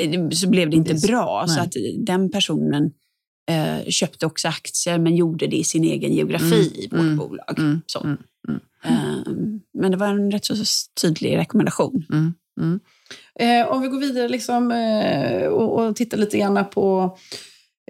eh, så blev det inte Det så- bra. Så nej. att den personen eh, köpte också aktier men gjorde det i sin egen geografi Mm, i vårt mm, bolag. mm, så. mm, mm. Eh, men det var en rätt så tydlig rekommendation. Mm, mm. Eh, om vi går vidare liksom, eh, och, och tittar lite grann på eh,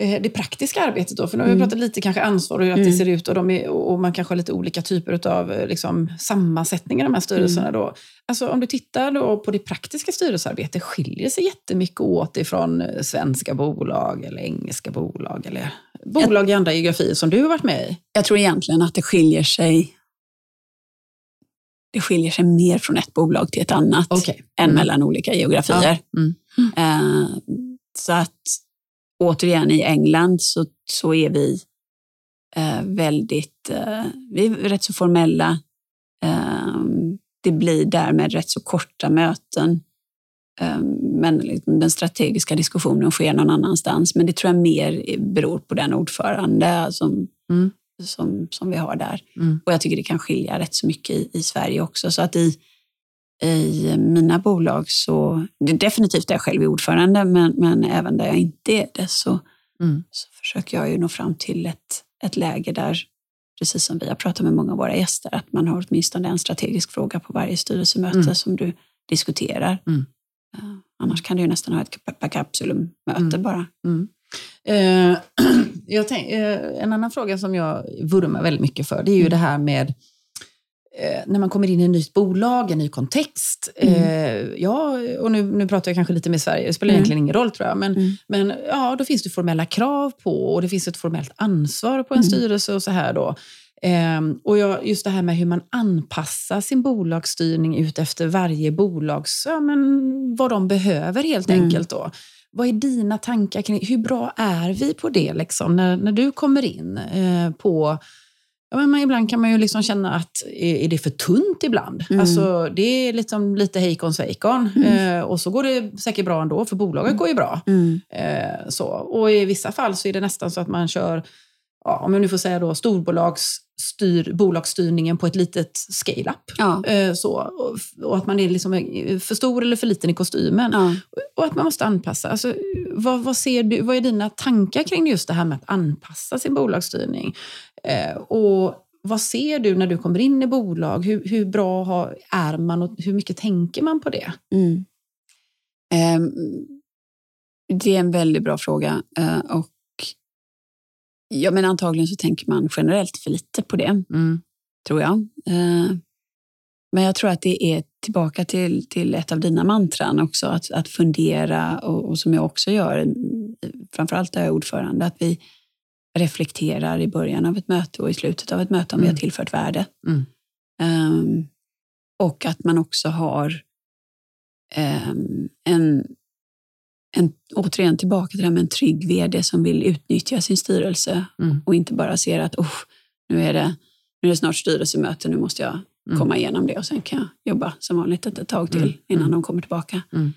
det praktiska arbetet. Då, för nu har vi Mm. pratat lite kanske ansvar och hur att det Mm. ser ut och, de är, och man kanske har lite olika typer av eh, liksom, sammansättningar i de här styrelserna. Mm. Då. Alltså, om du tittar då på det praktiska styrelsearbetet, skiljer sig jättemycket åt ifrån eh, svenska bolag eller engelska bolag eller bolag i andra geografier som du har varit med i? Jag tror egentligen att det skiljer sig det skiljer sig mer från ett bolag till ett annat Okej. än Mm. mellan olika geografier. Ja. Mm. Eh, så att återigen i England så, så är vi eh, väldigt eh, vi är rätt så formella. Eh, det blir därmed rätt så korta möten. Eh, men liksom den strategiska diskussionen sker någon annanstans. Men det tror jag mer beror på den ordförande som, Mm. som, som vi har där. Mm. Och jag tycker det kan skilja rätt så mycket i, i Sverige också. Så att i, i mina bolag så, det är definitivt där jag själv är ordförande, men, men även där jag inte är det så, Mm. så försöker jag ju nå fram till ett, ett läge där, precis som vi har pratat med många av våra gäster, att man har åtminstone en strategisk fråga på varje styrelsemöte Mm. som du diskuterar. Mm. Eh, annars kan du ju nästan ha ett kapsulum-möte Mm. bara. Jag tänk, eh, en annan fråga som jag vurmar väldigt mycket för, det är ju Mm. det här med när man kommer in i ett nytt bolag, en ny kontext. Eh, ja, och nu, nu pratar jag kanske lite med Sverige, det spelar Mm. egentligen ingen roll tror jag. Men, Mm. men ja, då finns det formella krav på och det finns ett formellt ansvar på en Mm. styrelse och så här då. Ehm, och jag, just det här med hur man anpassar sin bolagsstyrning ut efter varje bolags, ja, men vad de behöver helt Mm. enkelt. då. Vad är dina tankar kring hur bra är vi på det liksom, när, när du kommer in eh, på Ja, men ibland kan man ju liksom känna att är, är det för tunt ibland? Mm. Alltså, det är liksom lite hejkon svejkon. Mm. Eh, och så går det säkert bra ändå, för bolaget går ju bra. Mm. Eh, så. Och i vissa fall så är det nästan så att man kör, ja, om jag nu får säga då, storbolagsstyr, bolagsstyrningen på ett litet scale-up. Ja. Eh, så. Och, att man är liksom eh, för stor eller för liten i kostymen. Ja. Och att man måste anpassa. Alltså, vad, vad, ser du, vad är dina tankar kring just det här med att anpassa sin bolagsstyrning? Eh, och vad ser du när du kommer in i bolag? Hur, hur bra har, är man och hur mycket tänker man på det? Mm. Ehm, det är en väldigt bra fråga. och ja, men antagligen så tänker man generellt för lite på det, Mm. tror jag. Eh, men jag tror att det är tillbaka till, till ett av dina mantran också, att, att fundera och, och som jag också gör, mm, framförallt där jag är ordförande, att vi reflekterar i början av ett möte och i slutet av ett möte om vi Mm. har tillfört värde. Mm. Ehm, och att man också har ehm, en, en, återigen tillbaka till det här med en trygg vd som vill utnyttja sin styrelse Mm. och inte bara ser att oh, nu, är det, nu är det snart styrelsemöte, nu måste jag Mm. komma igenom det och sen kan jag jobba som vanligt ett, tag till Mm. innan Mm. de kommer tillbaka. Mm.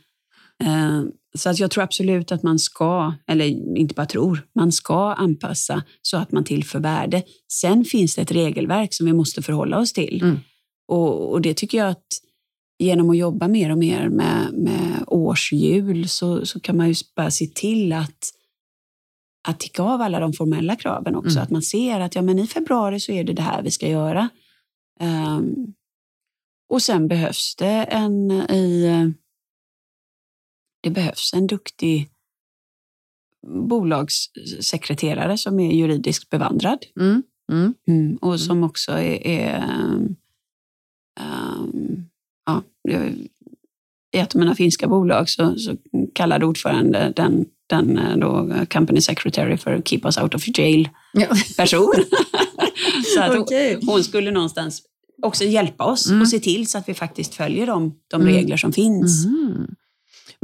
Eh, Så att jag tror absolut att man ska, eller inte bara tror, man ska anpassa så att man tillför värde. Sen finns det ett regelverk som vi måste förhålla oss till. Och, och det tycker jag att genom att jobba mer och mer med, med årshjul så, så kan man ju bara se till att, att ticka av alla de formella kraven också. Mm. Att man ser att ja, men i februari så är det det här vi ska göra. Ehm, och sen behövs det en i, det behövs en duktig bolagssekreterare som är juridiskt bevandrad. Mm. Mm. Mm. Och som också är... är um, ja, I ett av mina finska bolag så, så kallade ordförande den, den eh, då, company secretary för keep us out of jail Ja. person. så att Okej. hon, skulle någonstans också hjälpa oss Mm. och se till så att vi faktiskt följer de, de Mm. regler som finns. Mhm.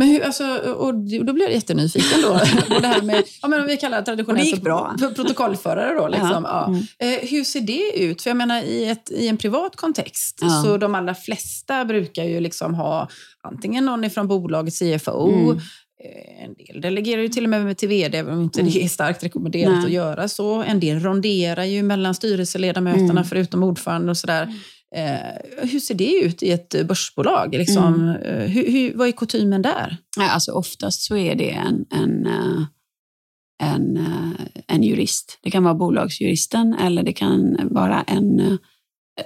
Men hur, alltså, och då blir jag jättenyfiken då. det här med, ja, men om vi kallar det traditionellt för- bra. för protokollförare. Då, liksom. ja. Mm. Eh, hur ser det ut? För jag menar, i, ett, i en privat kontext Ja. så de allra flesta brukar ju liksom ha antingen någon ifrån bolagets CFO, Mm. eh, en del delegerar ju till och med till vd, även om inte Mm. det är starkt rekommenderat Nej. att göra så. En del ronderar ju mellan styrelseledamöterna Mm. förutom ordförande och sådär. Eh, hur ser det ut i ett börsbolag? Liksom? Mm. Eh, hur, hur, vad är kutymen där? Alltså oftast så är det en, en, eh, en, eh, en jurist. Det kan vara bolagsjuristen eller det kan vara en, eh,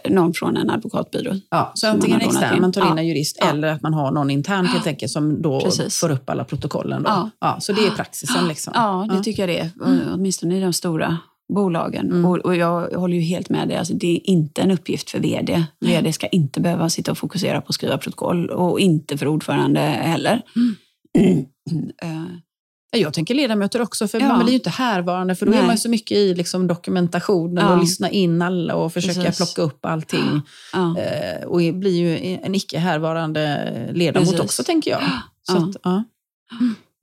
någon från en advokatbyrå. Ja, så antingen man extern, man tar in Ja. en jurist, Ja. eller att man har någon intern helt enkelt som då Precis. får upp alla protokollen. Då. Ja. Ja. så det är praxisen. Liksom. Ja, det tycker jag det är. Mm. Åtminstone i de stora bolagen. Mm. Och, och jag håller ju helt med dig. Alltså, det är inte en uppgift för vd. Nej. Vd ska inte behöva sitta och fokusera på att skriva protokoll och inte för ordförande heller. Eh, Jag tänker ledamöter också, för Ja. man blir ju inte härvarande, för då är Nej. man ju så mycket i liksom dokumentationen Ja. och lyssna in alla och försöka Precis. plocka upp allting. ja. Eh, och blir ju en icke härvarande ledamot Precis. också, tänker jag. Så att, ja.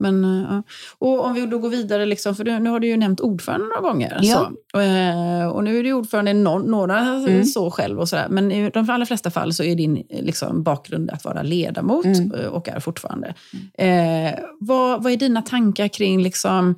Men, eh, ja. Och om vi då går vidare, liksom, för nu har du ju nämnt ordförande några gånger. Ja. Så. Och, eh, och nu är du ordförande i några Mm. så själv och sådär. Men i de allra flesta fall så är din eh, liksom, bakgrund att vara ledamot Mm. och är fortfarande. Eh, vad, vad är dina tankar kring liksom,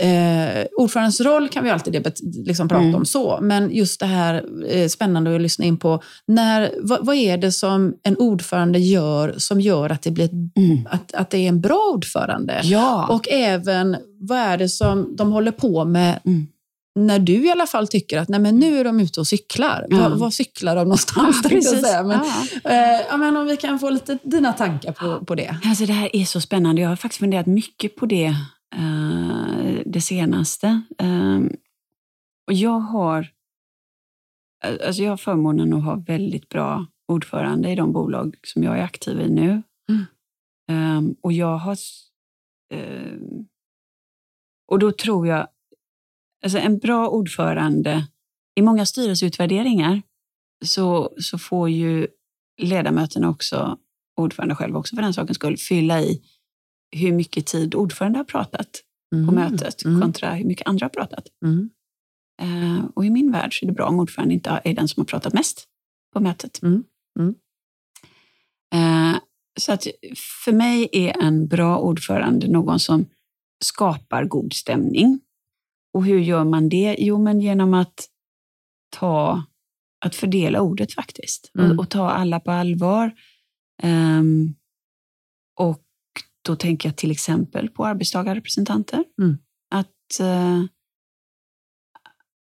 Eh, ordförandens roll kan vi alltid liksom prata Mm. om så, men just det här eh, spännande att lyssna in på. När, vad, vad är det som en ordförande gör som gör att det, blir ett, Mm. att, att det är en bra ordförande? Ja. Och även, vad är det som de håller på med Mm. när du i alla fall tycker att nej, men nu är de ute och cyklar? Ja. Vad, vad cyklar de någonstans? tänkte jag säga. Men, Ja. eh, ja, men om vi kan få lite dina tankar på, på det. Alltså det här är så spännande. Jag har faktiskt funderat mycket på det eh, det senaste. Eh, och jag har, eh, alltså jag har förmånen att ha väldigt bra ordförande i de bolag som jag är aktiv i nu. Mm. Eh, och jag har... eh, och då tror jag... Alltså en bra ordförande, i många styrelseutvärderingar så, så får ju ledamöterna också, ordförande själv också för den sakens skull, fylla i hur mycket tid ordförande har pratat på Mm. mötet Mm. kontra hur mycket andra har pratat. Eh, och i min värld så är det bra om ordförande inte är den som har pratat mest på mötet. Eh, så att för mig är en bra ordförande någon som skapar god stämning. Och hur gör man det? Jo, men genom att ta att fördela ordet faktiskt Mm. och, och ta alla på allvar. Och då tänker jag till exempel på arbetstagarrepresentanter. Mm. Att, eh,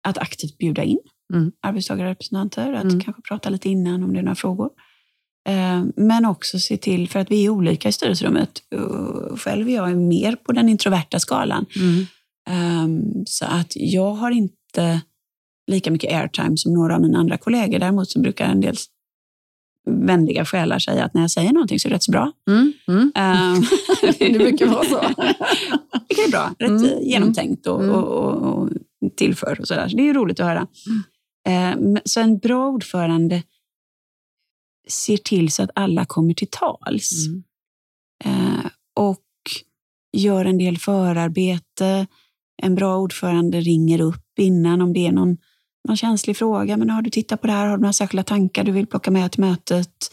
att aktivt bjuda in Mm. arbetstagarrepresentanter, att Mm. kanske prata lite innan om det är några frågor. Eh, Men också se till, för att vi är olika i styrelserummet. och Själv är jag mer på den introverta skalan. Ehm, Så att jag har inte lika mycket airtime som några av mina andra kollegor. Däremot så brukar en del vänliga själar säga att när jag säger någonting så är det rätt så bra. Mm. Mm. Ehm, Det brukar vara så. det är bra. Rätt Mm, genomtänkt och, mm. och, och, och tillför och sådär. Så det är ju roligt att höra. Ehm, Så en bra ordförande ser till så att alla kommer till tals. Mm. Eh, och gör en del förarbete. En bra ordförande ringer upp innan om det är någon, någon känslig fråga. Men har du tittat på det här? Har du några särskilda tankar du vill plocka med till mötet?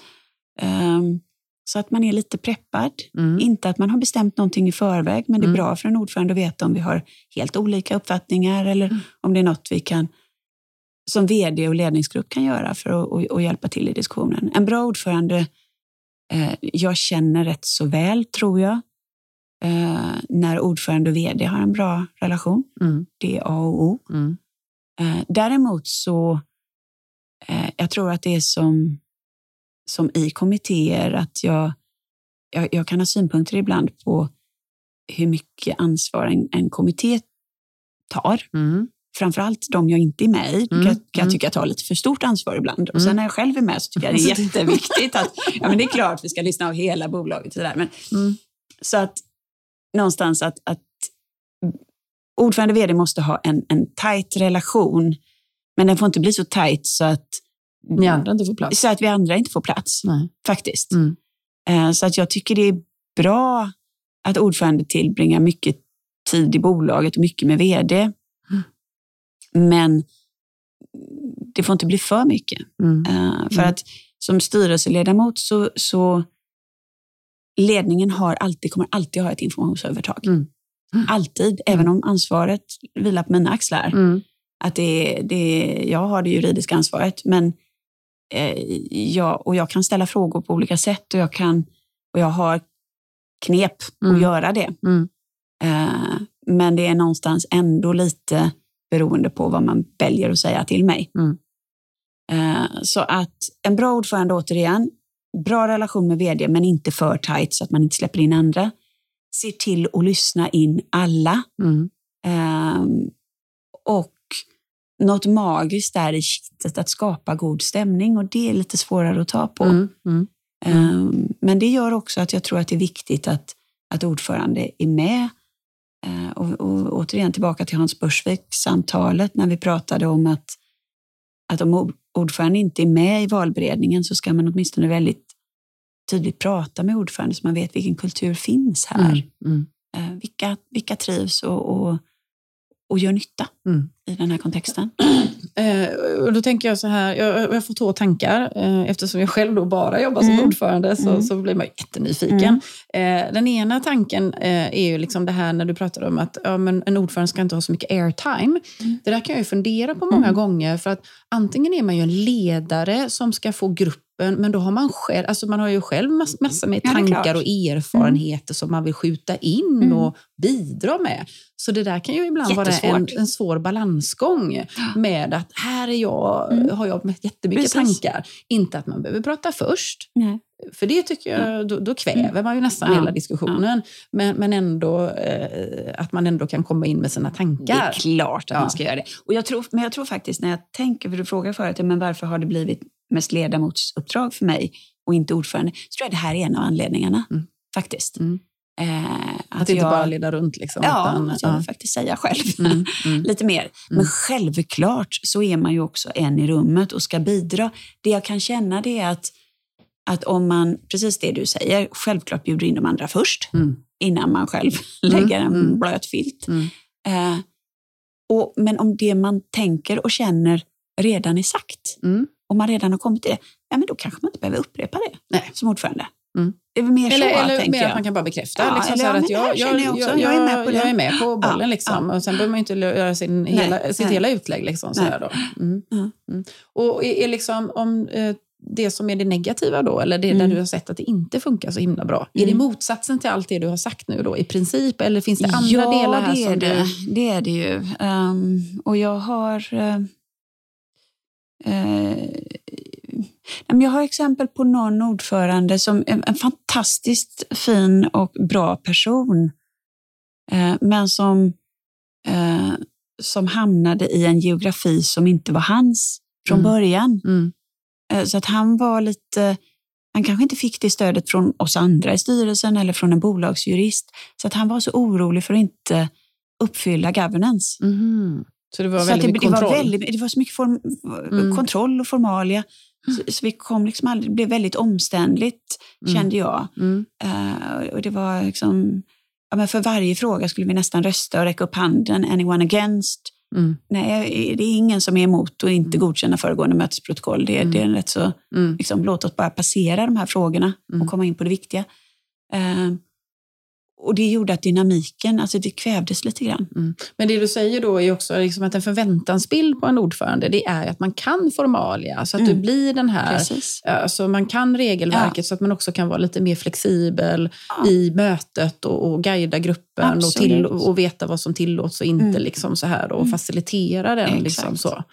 Ehm, så att man är lite preppad. Mm. Inte att man har bestämt någonting i förväg, men det är Mm. bra för en ordförande att veta om vi har helt olika uppfattningar eller Mm. om det är något vi kan som vd och ledningsgrupp kan göra för att och, och hjälpa till i diskussionen. En bra ordförande, eh, jag känner rätt så väl tror jag, eh, när ordförande och vd har en bra relation. Mm. Det är A och O. Eh, däremot så, eh, jag tror att det är som, som i kommittéer, att jag, jag, jag kan ha synpunkter ibland på hur mycket ansvar en, en kommitté tar. Mm. framförallt de jag inte är med i, Mm, kan, kan jag mm. tycka tar lite för stort ansvar ibland. Och Mm. sen när jag själv är med så tycker jag det är jätteviktigt att, ja men det är klart vi ska lyssna av hela bolaget. och Sådär. Men, Mm. Så att någonstans att, att ordförande vd måste ha en, en tajt relation, men den får inte bli så tajt så att, Ni andra inte får plats. så att vi andra inte får plats. Nej. Faktiskt. Mm. Eh, Så att jag tycker det är bra att ordförande tillbringar mycket tid i bolaget och mycket med vd. Mm. Men det får inte bli för mycket. Mm. Eh, För Mm. att som styrelseledamot så, så ledningen har alltid, kommer alltid ha ett informationsövertag. Mm. Mm. Alltid, även om ansvaret vilar på mina axlar. Mm. Att det, det, jag har det juridiska ansvaret, men eh, jag, och jag kan ställa frågor på olika sätt och jag, kan, och jag har knep Mm. att göra det. Mm. Eh, men det är någonstans ändå lite beroende på vad man väljer att säga till mig. Mm. Eh, så att en bra ordförande återigen, bra relation med vd men inte för tajt så att man inte släpper in andra. Se till att lyssna in alla. Mm. Ehm, och något magiskt där i kittet att skapa god stämning och det är lite svårare att ta på. Mm. Mm. Ehm, men det gör också att jag tror att det är viktigt att, att ordförande är med. Ehm, och, och återigen tillbaka till Hans Börsvik-samtalet när vi pratade om att, att om ord- ordförande inte är med i valberedningen så ska man åtminstone väldigt tydligt prata med ordförande så man vet vilken kultur finns här. Mm. Mm. Eh, vilka, vilka trivs och, och, och gör nytta Mm. i den här kontexten. Eh, och då tänker jag så här, jag, jag får två tankar. Eh, eftersom jag själv då bara jobbar som Mm. ordförande så, Mm. så blir man jättenyfiken. Eh, den ena tanken är ju liksom det här när du pratar om att ja, men en ordförande ska inte ha så mycket airtime. Mm. Det där kan jag ju fundera på många Mm. gånger. För att antingen är man ju en ledare som ska få gruppen, men då har man själv, alltså man har ju själv mass, massor med Ja, tankar klart. och erfarenheter som man vill skjuta in Mm. och bidra med. Så det där kan ju ibland vara en, en svår balansgång med att här är jag, Mm. har jag jättemycket Precis. tankar. Inte att man behöver prata först, Nej. För det tycker jag, då, då kväver man ju nästan Ja. hela diskussionen. Men, men ändå eh, att man ändå kan komma in med sina Det är tankar. klart att Ja. man ska göra det. Och jag tror, men jag tror faktiskt när jag tänker, för du frågar förut, men varför har det blivit mest ledamotsuppdrag för mig och inte ordförande? Så tror jag det här är en av anledningarna. Mm. Faktiskt. Mm. Eh, Att, inte bara leda runt. Liksom, Ja, utan, att jag ja. vill faktiskt säga själv. Mm, mm, lite mer. Men självklart så är man ju också en i rummet och ska bidra. Det jag kan känna det är att, att om man, precis det du säger, självklart bjuder in de andra först mm, innan man själv Mm, lägger en mm. blöt filt. mm. Eh, och, men om det man tänker och känner redan är sagt, Mm. om man redan har kommit till det, ja, men då kanske man inte behöver upprepa det Nej. som ordförande. Mm. Det är mer Eller, så, eller mer jag. att man kan bara bekräfta. Ja, liksom, eller ja, att jag, jag, jag jag, Jag är med på jag är med på bollen. Ja, liksom. Och sen behöver man inte göra sin Nej, hela, sitt nej. hela utlägg. Liksom, så då. Mm. Mm. Och är, är liksom, om eh, det som är det negativa då, eller det där Mm. du har sett att det inte funkar så himla bra, är det Mm. motsatsen till allt det du har sagt nu då i princip? Eller finns det andra ja, delar här det är det. du... det är det ju. Ehm, och jag har... nej, men jag har exempel på någon ordförande som är en fantastiskt fin och bra person. eh, men som, som hamnade i en geografi som inte var hans från Mm. början. Mm. Eh, Så att han var lite, han kanske inte fick det stödet från oss andra i styrelsen eller från en bolagsjurist. Så att han var så orolig för att inte uppfylla governance. Mhm. Så det var så väldigt det, mycket det, var kontroll? väldigt, det var så mycket form, Mm. kontroll och formalia. Så, så vi kom liksom aldrig, det blev väldigt omständligt, Mm. kände jag. Mm. Eh, och det var liksom, ja, men för varje fråga skulle vi nästan rösta och räcka upp handen. Anyone against? Mm. Nej, det är ingen som är emot och inte Mm. godkänna föregående mötesprotokoll. Det, Mm. det är en rätt så Mm. liksom, låt oss bara passera de här frågorna Mm. och komma in på det viktiga. Eh, och det gjorde att dynamiken, alltså det kvävdes lite grann. Men det du säger då är också liksom att en förväntansbild på en ordförande, det är att man kan formalia, så att Mm. du blir den här Precis. Alltså man kan regelverket så att man också kan vara lite mer flexibel Ja. i mötet och, och guida gruppen och, till, och veta vad som tillåts och inte. Mm. Liksom så här, och Mm. facilitera den. Exakt. Liksom så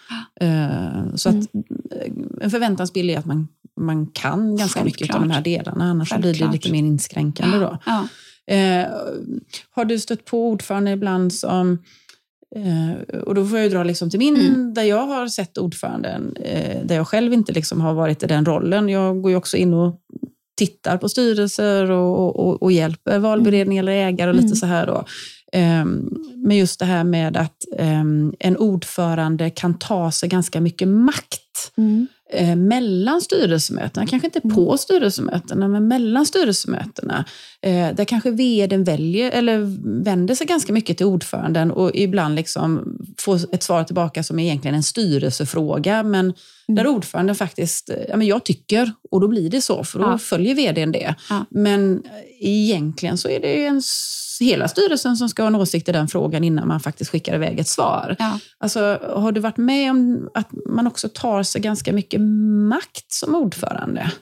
Eh, så att, eh, en förväntansbild är att man, man kan ganska mycket av de här delarna, annars så blir det Självklart. lite mer inskränkande. Då. Ja. Eh, har du stött på ordförande ibland som Eh, och då får jag ju dra liksom till min, Mm. där jag har sett ordföranden, eh, där jag själv inte liksom har varit i den rollen. Jag går ju också in och tittar på styrelser och, och, och hjälper valberedning eller ägare och lite Mm. så här. Då. Ehm, Men just det här med att ehm, en ordförande kan ta sig ganska mycket makt eh, mellan styrelsemötena, kanske inte Mm. på styrelsemötena, men mellan styrelsemötena. Eh, där kanske vdn väljer, eller vänder sig ganska mycket till ordföranden och ibland liksom får ett svar tillbaka som är egentligen en styrelsefråga, men där ordföranden faktiskt, eh, ja men jag tycker, och då blir det så, för då Ja. följer vdn det. Ja. Men egentligen så är det en, hela styrelsen som ska ha en åsikt i den frågan innan man faktiskt skickar iväg ett svar. Ja. Alltså, har du varit med om att man också tar sig ganska mycket makt som ordförande?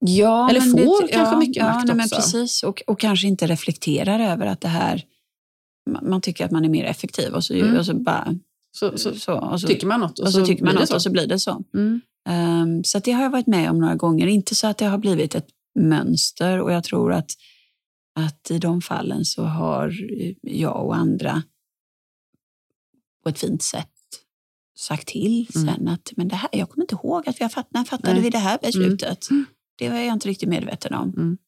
Ja, Eller men får kanske mycket ja, makt nej, men också. precis. Och, och kanske inte reflekterar över att det här... Man, tycker att man är mer effektiv och så, Mm. och så bara... Så, så, Så, så, tycker man något och, och så, tycker man blir det något och så blir det så. Mm. Ehm, så det har jag varit med om några gånger. Inte så att det har blivit ett mönster och jag tror att, att i de fallen så har jag och andra på ett fint sätt sagt till Mm. sen att men det här, jag kommer inte ihåg att vi har fattat, när fattade Nej. vi det här beslutet? Mm. Det var jag inte riktigt medveten om. Mm.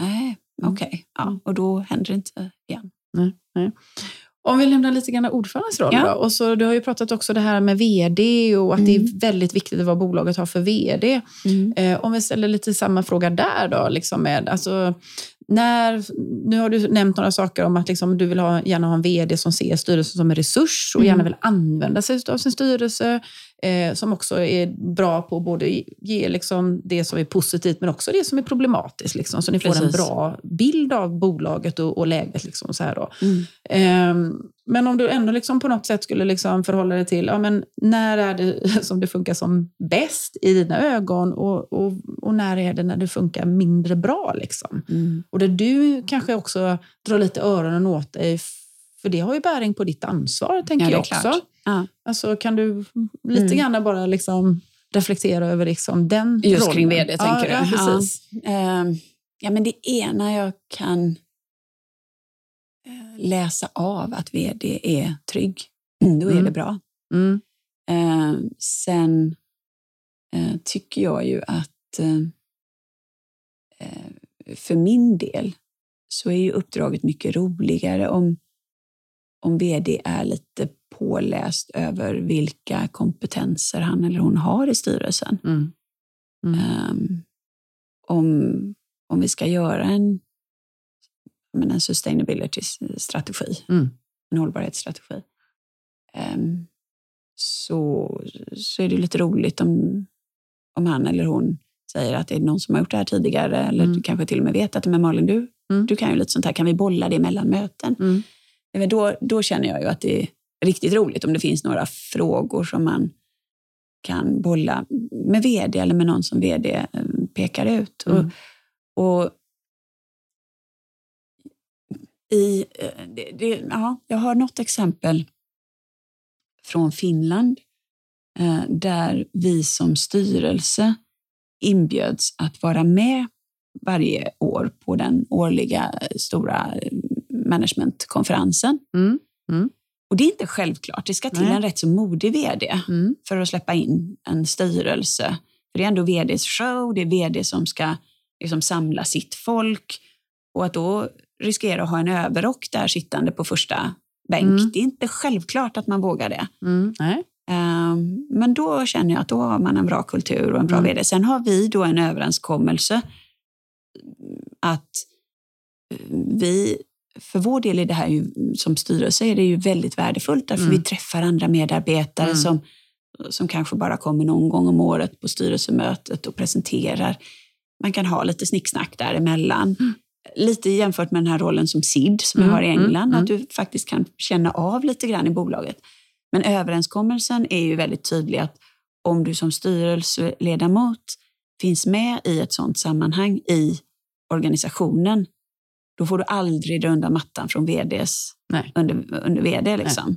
Nej, Mm. okej. Ja, och då händer det inte igen. Nej, nej. Om vi lämnar lite grann ordförandens roll Ja. då. Och så, du har ju pratat också det här med vd och att det Mm. är väldigt viktigt vad bolaget har för vd. Eh, om vi ställer lite samma fråga där då, liksom med, alltså, när, nu har du nämnt några saker om att liksom, du vill ha, gärna ha en vd som ser styrelsen som en resurs och Mm. gärna vill använda sig av sin styrelse, eh, som också är bra på både ge liksom, det som är positivt men också det som är problematiskt, liksom, så ni får en Precis. bra bild av bolaget och, och läget. Liksom, så här då. Mm. Ehm, men om du ändå liksom på något sätt skulle liksom förhålla dig till, ja, men när är det som det funkar som bäst i dina ögon och, och, och när är det när det funkar mindre bra? Liksom? Mm. Och där du kanske också drar lite öronen åt dig, för det har ju bäring på ditt ansvar, tänker Ja, jag också. klart. Ja. Alltså, kan du lite Mm. grann bara liksom reflektera över liksom den Just rollen? kring vd, ja, tänker du? Ja, precis. Ehm, ja, men det ena jag kan eh, läsa av att vd är trygg, då är Mm. det bra. Mm. Ehm, sen eh, tycker jag ju att eh, för min del så är ju uppdraget mycket roligare om, om vd är lite påläst över vilka kompetenser han eller hon har i styrelsen. Mm. Mm. Ehm, om, om vi ska göra en, men en sustainability-strategi, Mm. en hållbarhetsstrategi, ehm, så, så är det lite roligt om, om han eller hon säger att det är någon som har gjort det här tidigare, eller Mm. du kanske till och med vet att men Malin, du, Mm. du kan ju lite sånt här, kan vi bolla det mellan möten? Mm. Men Då, då känner jag ju att det är riktigt roligt om det finns några frågor som man kan bolla med vd eller med någon som vd eh, pekar ut. Mm. Och, och i, eh, det, det, ja, jag har något exempel från Finland eh, där vi som styrelse inbjöds att vara med varje år på den årliga stora managementkonferensen. Mm. Och det är inte självklart. Det ska till Nej. en rätt så modig vd Mm. för att släppa in en styrelse. För det är ändå vds show, det är vd som ska liksom samla sitt folk. Och att då riskera att ha en överrock där sittande på första bänk, Mm. det är inte självklart att man vågar det. Mm. Ehm, Men då känner jag att då har man en bra kultur och en bra Mm. vd. Sen har vi då en överenskommelse att vi, för vår del är det här ju, som styrelse är det ju väldigt värdefullt därför Mm. vi träffar andra medarbetare Mm. som, som kanske bara kommer någon gång om året på styrelsemötet och presenterar. Man kan ha lite snicksnack däremellan. Mm. Lite jämfört med den här rollen som SID som Mm, vi har i mm, England, mm. att du faktiskt kan känna av lite grann i bolaget. Men överenskommelsen är ju väldigt tydlig att om du som styrelseledamot finns med i ett sådant sammanhang i organisationen, då får du aldrig dra undan mattan från VDs Nej. under, under VD. Liksom.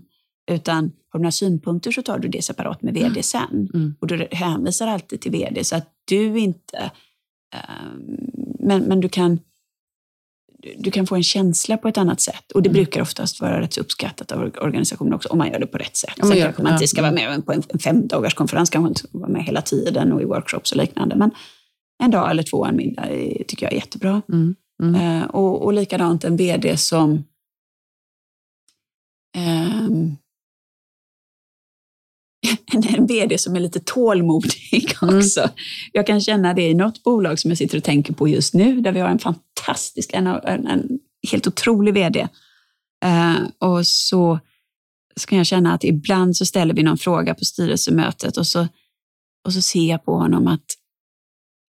Utan har du några synpunkter så tar du det separat med VD sen. Mm. Och du hänvisar alltid till VD så att du inte... ehm, men, men du kan... du kan få en känsla på ett annat sätt. Och det Mm. brukar oftast vara rätt uppskattat av organisationen också, om man gör det på rätt sätt. Man Sen gör- kanske man inte ja, ska vara med på en, en femdagars konferens, kanske inte vara med hela tiden och i workshops och liknande. Men en dag eller två, en middag, är- tycker jag är jättebra. Mm. Mm. Eh, och, och likadant en VD som ehm, en, VD som är lite tålmodig Mm. också. Jag kan känna det i något bolag som jag sitter och tänker på just nu, där vi har en fantastisk, en, en, en helt otrolig VD. Eh, och så ska jag känna att ibland så ställer vi någon fråga på styrelsemötet och så, och så ser jag på honom att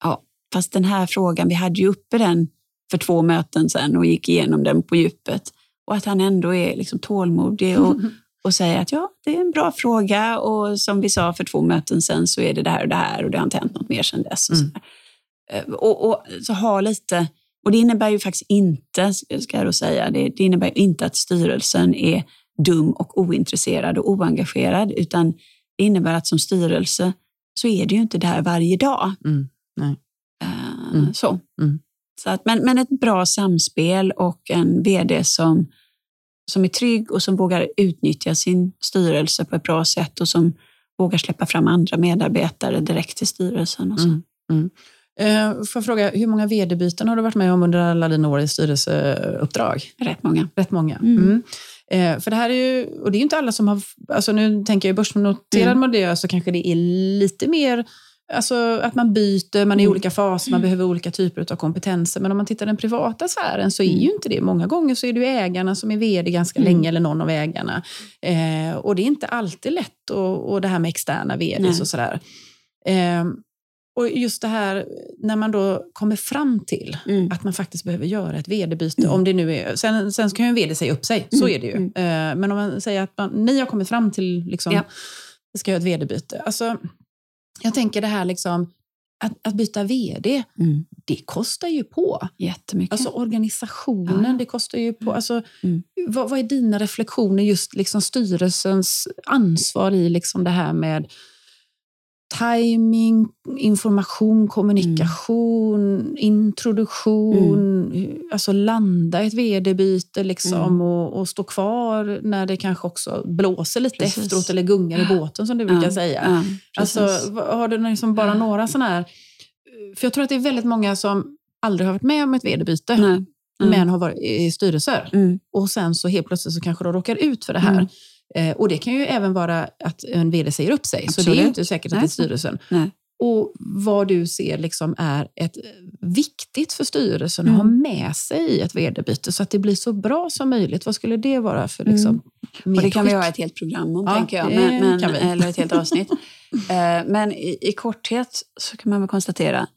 ja, fast den här frågan, vi hade ju uppe den för två möten sedan och gick igenom den på djupet. Och att han ändå är liksom tålmodig och, och säger att ja, det är en bra fråga och som vi sa för två möten sedan så är det det här och det här och det har inte hänt något mer sedan dess. Och, så, Mm. Eh, och, och så ha lite, och det innebär ju faktiskt inte, ska jag då säga, det, det innebär inte att styrelsen är dum och ointresserad och oengagerad, utan det innebär att som styrelse så är det ju inte där varje dag. Mm. Nej. Eh, Mm. Så. Mm. Så att, men, men ett bra samspel och en VD som, som är trygg och som vågar utnyttja sin styrelse på ett bra sätt och som vågar släppa fram andra medarbetare direkt till styrelsen. Och så. Mm. Mm. Eh, får jag fråga, hur många vd-byten har du varit med om under alla dina år i styrelseuppdrag? Rätt många. Rätt många. Mm. Mm. Eh, för det här är ju, och det är ju inte alla som har, alltså nu tänker jag börsnoterad Mm. miljö så kanske det är lite mer, alltså att man byter, man är i Mm. olika faser, man behöver olika typer av kompetenser. Men om man tittar den privata sfären så är Mm. ju inte det. Många gånger så är det ägarna som är vd ganska Mm. länge, eller någon av ägarna. Eh, och det är inte alltid lätt, och, och det här med externa Nej. och sådär. Eh, och just det här när man då kommer fram till Mm. att man faktiskt behöver göra ett vd-byte. Om det nu är, sen, sen ska ju en vd säga upp sig, så Mm, är det ju. mm. Eh, men om man säger att man, ni har kommit fram till liksom, Ja. vi ska göra ett vd-byte. Alltså, jag tänker det här liksom, att, att byta vd, Mm. det kostar ju på. Jättemycket. Alltså organisationen, Ja. det kostar ju på. Alltså, Mm. vad, vad är dina reflektioner just liksom styrelsens ansvar i liksom det här med timing, information, kommunikation, introduktion, alltså landa i ett vd-byte liksom Mm. och, och stå kvar när det kanske också blåser lite Precis. efteråt eller gungar i båten som du brukar Ja, säga. ja, Alltså, har du liksom bara några sådana här... För jag tror att det är väldigt många som aldrig har varit med om ett vd-byte. Mm. men har varit i styrelser. Mm. Och sen så helt plötsligt så kanske de råkar ut för det här. Mm. Eh, och det kan ju även vara att en vd säger upp sig. Så det är ju Absolut. inte säkert att det är styrelsen. Nej. Och vad du ser liksom är ett, viktigt för styrelsen Mm. att ha med sig i ett vd-byte så att det blir så bra som möjligt. Vad skulle det vara för liksom, Mm. Och det kan vi ha ett helt program om, Ja, tänker jag. Men, men, kan vi. Eller ett helt avsnitt. Eh, men i, i korthet så kan man väl konstatera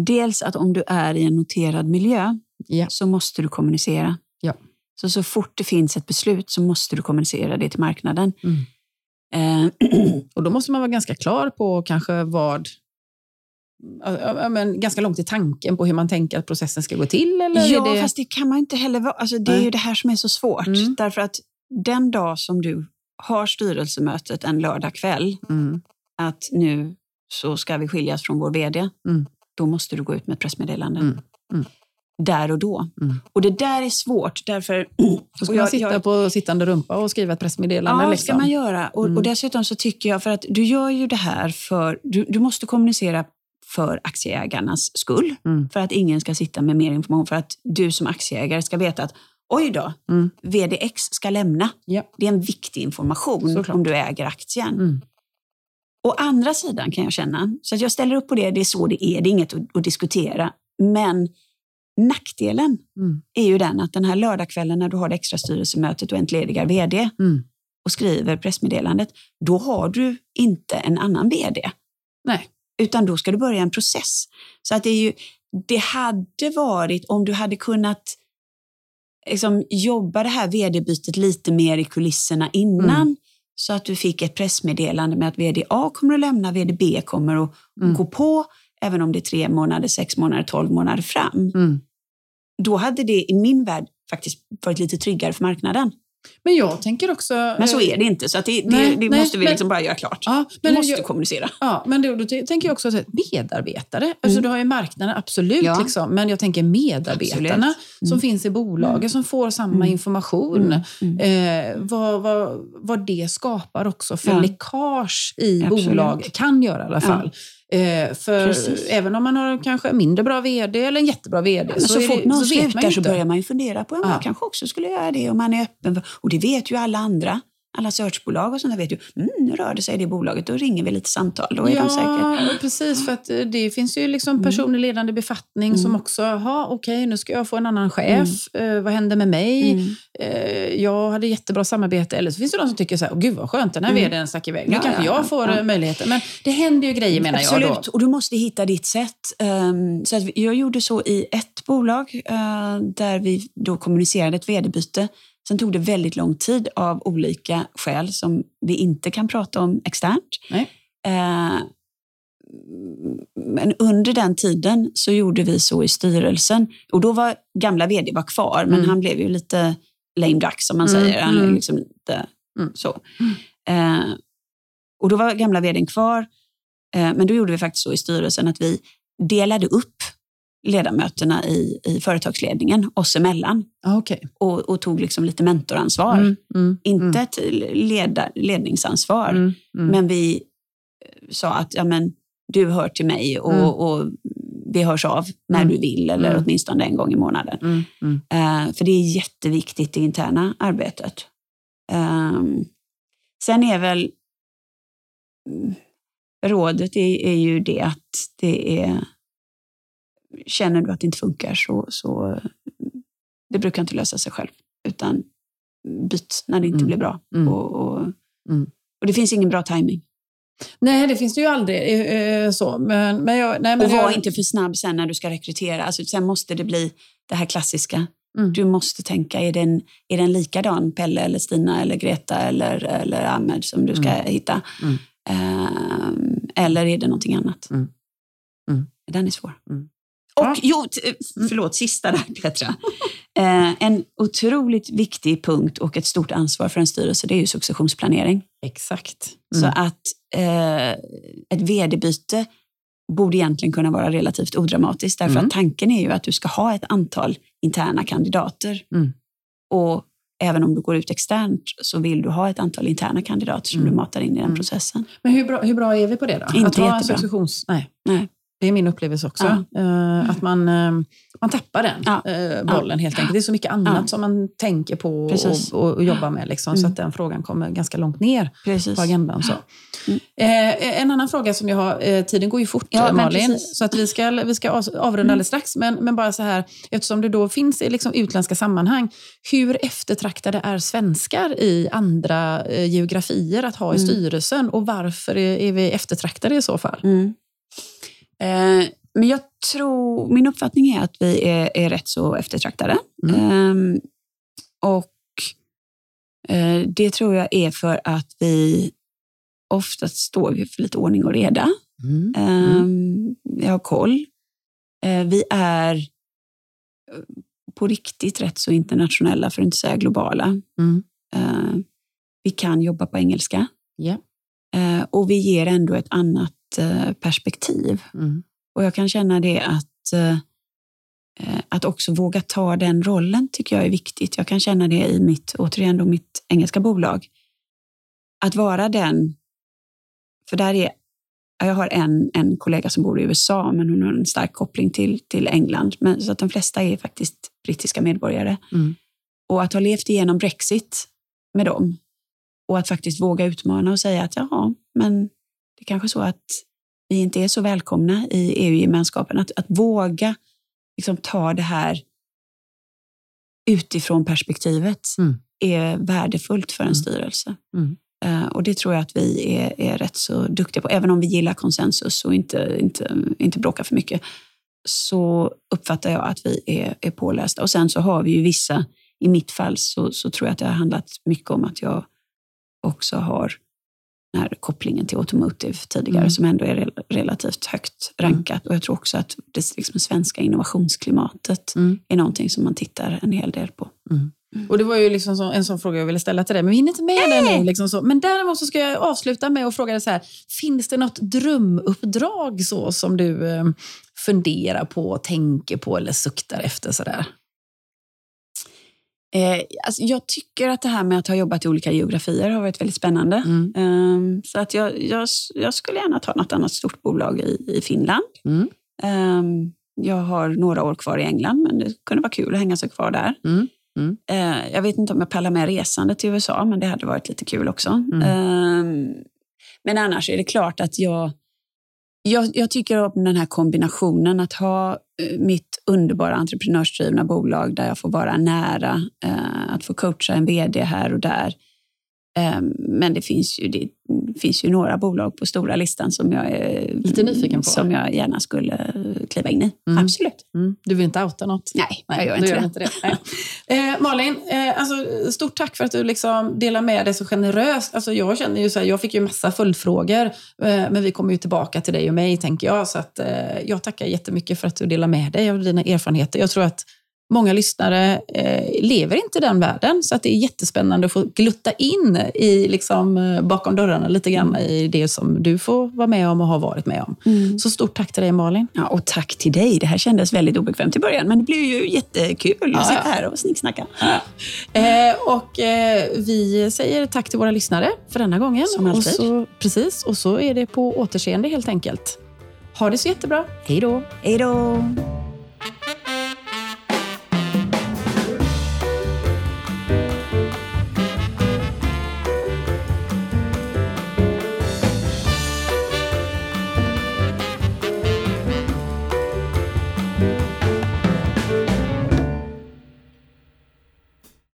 dels att om du är i en noterad miljö Ja. så måste du kommunicera. Så, så fort det finns ett beslut så måste du kommunicera det till marknaden. Mm. Eh, Och då måste man vara ganska klar på kanske vad... Men ganska långt i tanken på hur man tänker att processen ska gå till? Eller ja, det... fast det kan man inte heller vara. Alltså, det är Nej. ju det här som är så svårt. Mm. Därför att den dag som du har styrelsemötet en lördag kväll Mm. att nu så ska vi skiljas från vår VD, Mm. då måste du gå ut med ett pressmeddelande. Där och då. Mm. Och det där är svårt, därför... Då ska och man jag- sitta jag- på sittande rumpa och skriva ett pressmeddelande. Ja, det liksom. ska man göra. Och, Mm. och dessutom så tycker jag, för att du gör ju det här för... Du, du måste kommunicera för aktieägarnas skull. Mm. För att ingen ska sitta med mer information. För att du som aktieägare ska veta att oj då, Mm. VDX ska lämna. Ja. Det är en viktig information Såklart. om du äger aktien. Mm. Å andra sidan kan jag känna, så att jag ställer upp på det, det är så det är, det är inget att, att diskutera. Men nackdelen Mm. är ju den att den här lördagskvällen när du har det extra styrelsemötet och entledigar VD Mm. och skriver pressmeddelandet, då har du inte en annan VD. Nej. Utan då ska du börja en process. Så att det är ju, det hade varit om du hade kunnat liksom, jobba det här vd-bytet lite mer i kulisserna innan. Mm. Så att du fick ett pressmeddelande med att vd A kommer att lämna, vd B kommer att Mm. gå på, även om det är tre månader, sex månader, tolv månader fram. Mm. Då hade det i min värld faktiskt varit lite tryggare för marknaden. Men jag tänker också... Men så är det inte, så det, Nej, det, det nej, måste vi men- liksom bara göra klart. Ja, men måste jag, kommunicera. Ja, men då, då tänker jag också att medarbetare. Alltså, du har ju marknaden, absolut. Mm. Ja. Liksom, men jag tänker medarbetarna. Mm. som finns i bolaget som får samma Mm. information. Mm. Eh, vad, vad, vad det skapar också för Ja. läckage i Absolut. bolag. Kan göra i alla fall. Eh, för Precis. även om man har kanske en mindre bra vd eller en jättebra vd Men så, är fort det, någon så vet man slutar så börjar man ju fundera på om Ja. jag kanske också skulle göra det om man är öppen. Och det vet ju alla andra. Alla searchbolag och sånt där vet ju, mm, nu rör det sig i det bolaget, då ringer vi lite samtal. Då är de säkert... Ja, precis. För att eh, det finns ju liksom personer i ledande befattning Mm. som också, ha okej nu ska jag få en annan chef. Eh, vad händer med mig? Mm. Eh, jag hade jättebra samarbete. Eller så finns det de som tycker så här, gud vad skönt, den här Mm. vdn stack iväg. Nu Ja, kanske ja, jag får ja. eh, möjligheter. Men det händer ju grejer menar Absolut, jag då. och du måste hitta ditt sätt. Ehm, så jag gjorde så i ett bolag eh, där vi då kommunicerade ett vd-byte. Sen tog det väldigt lång tid av olika skäl som vi inte kan prata om externt. Eh, men under den tiden så gjorde vi så i styrelsen. Och då var gamla vd var kvar, men Mm. han blev ju lite lame duck som man Mm, säger. Han mm. liksom lite Mm. så. Eh, och då var gamla vdn kvar. Eh, men då gjorde vi faktiskt så i styrelsen att vi delade upp ledamöterna i, i företagsledningen oss emellan Ah, okej. och, och tog liksom lite mentoransvar. Mm, mm, Inte ett leda, ledningsansvar, mm, mm. men vi eh, sa att ja, men, du hör till mig och, Mm. och vi hörs av när Mm. du vill eller Mm. åtminstone en gång i månaden. Mm, mm. Eh, för det är jätteviktigt i interna arbetet. Ehm, sen är väl mm, rådet är, är ju det att det är känner du att det inte funkar så, så det brukar inte lösa sig själv utan byt när det inte Mm. blir bra. Mm. Och, och, Mm. och det finns ingen bra timing. Nej, det finns det ju aldrig. eh, eh, så. Men, men jag, nej, men Och var jag, inte för snabb sen när du ska rekrytera. Alltså, sen måste det bli det här klassiska. Mm. Du måste tänka, är den, är den likadan Pelle eller Stina eller Greta eller, eller Ahmed som du ska hitta? Mm. Ehm, eller är det någonting annat? Den är svår. Mm. Och Ja. jo, eh, förlåt, sista där Petra. Eh, en otroligt viktig punkt och ett stort ansvar för en styrelse, det är ju successionsplanering. Exakt. Så Mm. att eh, ett vd-byte borde egentligen kunna vara relativt odramatiskt. Därför Mm. att tanken är ju att du ska ha ett antal interna kandidater. Mm. Och även om du går ut externt så vill du ha ett antal interna kandidater som Mm. du matar in i den Mm. processen. Men hur bra, hur bra är vi på det då? Inte att jättebra. successions... Nej. Nej. Det är min upplevelse också. Eh, att man, eh, man tappar den Ja. eh, bollen helt enkelt. Det är så mycket annat Ja. som man tänker på Precis. och, och, jobbar med. Liksom, Så Mm. att den frågan kommer ganska långt ner Precis. på agendan. Så. Mm. En annan fråga som jag har, tiden går ju fort Ja, Malin, så att vi ska, vi ska av- avrunda Mm. alldeles strax. Men, men bara så här, eftersom det då finns i liksom utländska sammanhang, hur eftertraktade är svenskar i andra geografier att ha i Mm. styrelsen och varför är, är vi eftertraktade i så fall? Mm. Eh, men jag tror, min uppfattning är att vi är, är rätt så eftertraktade. Mm. Ehm, och eh, det tror jag är för att vi oftast står vi för lite ordning och reda. Mm. Ehm, Vi har koll. Eh, vi är på riktigt rätt så internationella, för att inte säga globala. Mm. Eh, vi kan jobba på engelska. Eh, och vi ger ändå ett annat perspektiv. Mm. Och jag kan känna det att, eh, eh, att också våga ta den rollen tycker jag är viktigt. Jag kan känna det i mitt, återigen då, mitt engelska bolag. Att vara den, för där är, ja, jag har en, en kollega som bor i USA, men hon har en stark koppling till, till England. Men, så att de flesta är faktiskt brittiska medborgare. Mm. Och att ha levt igenom Brexit med dem och att faktiskt våga utmana och säga att jaha, men det är kanske så att vi inte är så välkomna i EU-gemenskapen. Att, att våga liksom ta det här utifrån perspektivet Mm. är värdefullt för en Mm. styrelse. Mm. Eh, och det tror jag att vi är, är rätt så duktiga på. Även om vi gillar konsensus och inte, inte, inte bråkar för mycket så uppfattar jag att vi är, är pålästa. Och sen så har vi ju vissa, i mitt fall så, så tror jag att det har handlat mycket om att jag också har den här kopplingen till automotive tidigare Mm. som ändå är rel- relativt högt rankat. Och jag tror också att det liksom svenska innovationsklimatet Mm. är någonting som man tittar en hel del på. Mm. Mm. Och Det var ju liksom så, en sån fråga jag ville ställa till dig, men vi hinner inte med Nej. det nu. Liksom så. Men däremot så ska jag avsluta med att fråga dig så här, finns det något drömuppdrag så som du eh, funderar på, tänker på eller suktar efter? Så där? Eh, alltså jag tycker att det här med att ha jobbat i olika geografier har varit väldigt spännande. Mm. Um, så att jag, jag, jag, skulle gärna ta något annat stort bolag i, i Finland. Mm. Um, jag har några år kvar i England, men det kunde vara kul att hänga sig kvar där. Mm. Uh, jag vet inte om jag pallar med resande till USA, men det hade varit lite kul också. Um, men annars är det klart att jag, jag, jag tycker om den här kombinationen att ha eh, mitt underbara entreprenörsdrivna bolag där jag får vara nära eh, att få coacha en vd här och där. Um, men det finns ju det, finns ju några bolag på stora listan som jag är lite nyfiken på. Som jag gärna skulle kliva in i. Mm. Absolut. Mm. Du vill inte outa något? Nej, Nej jag gör inte gör det. Inte det. eh, Malin, eh, alltså, stort tack för att du liksom delar med dig så generöst. Alltså, jag känner ju så här, jag fick ju massa följdfrågor, eh, men vi kommer ju tillbaka till dig och mig, tänker jag. Så att, eh, jag tackar jättemycket för att du delar med dig av dina erfarenheter. Jag tror att Många lyssnare eh, lever inte i den världen, så att det är jättespännande att få glutta in i, liksom, eh, bakom dörrarna lite grann i det som du får vara med om och har varit med om. Mm. Så stort tack till dig Malin. Ja, och tack till dig. Det här kändes väldigt obekvämt i början, men det blev ju jättekul ja, att sitta här och snicksnacka. Ja. Eh, och eh, vi säger tack till våra lyssnare för denna gången. Som alltid. Och så, precis, och så är det på återseende helt enkelt. Ha det så jättebra. Hej då. Hej då.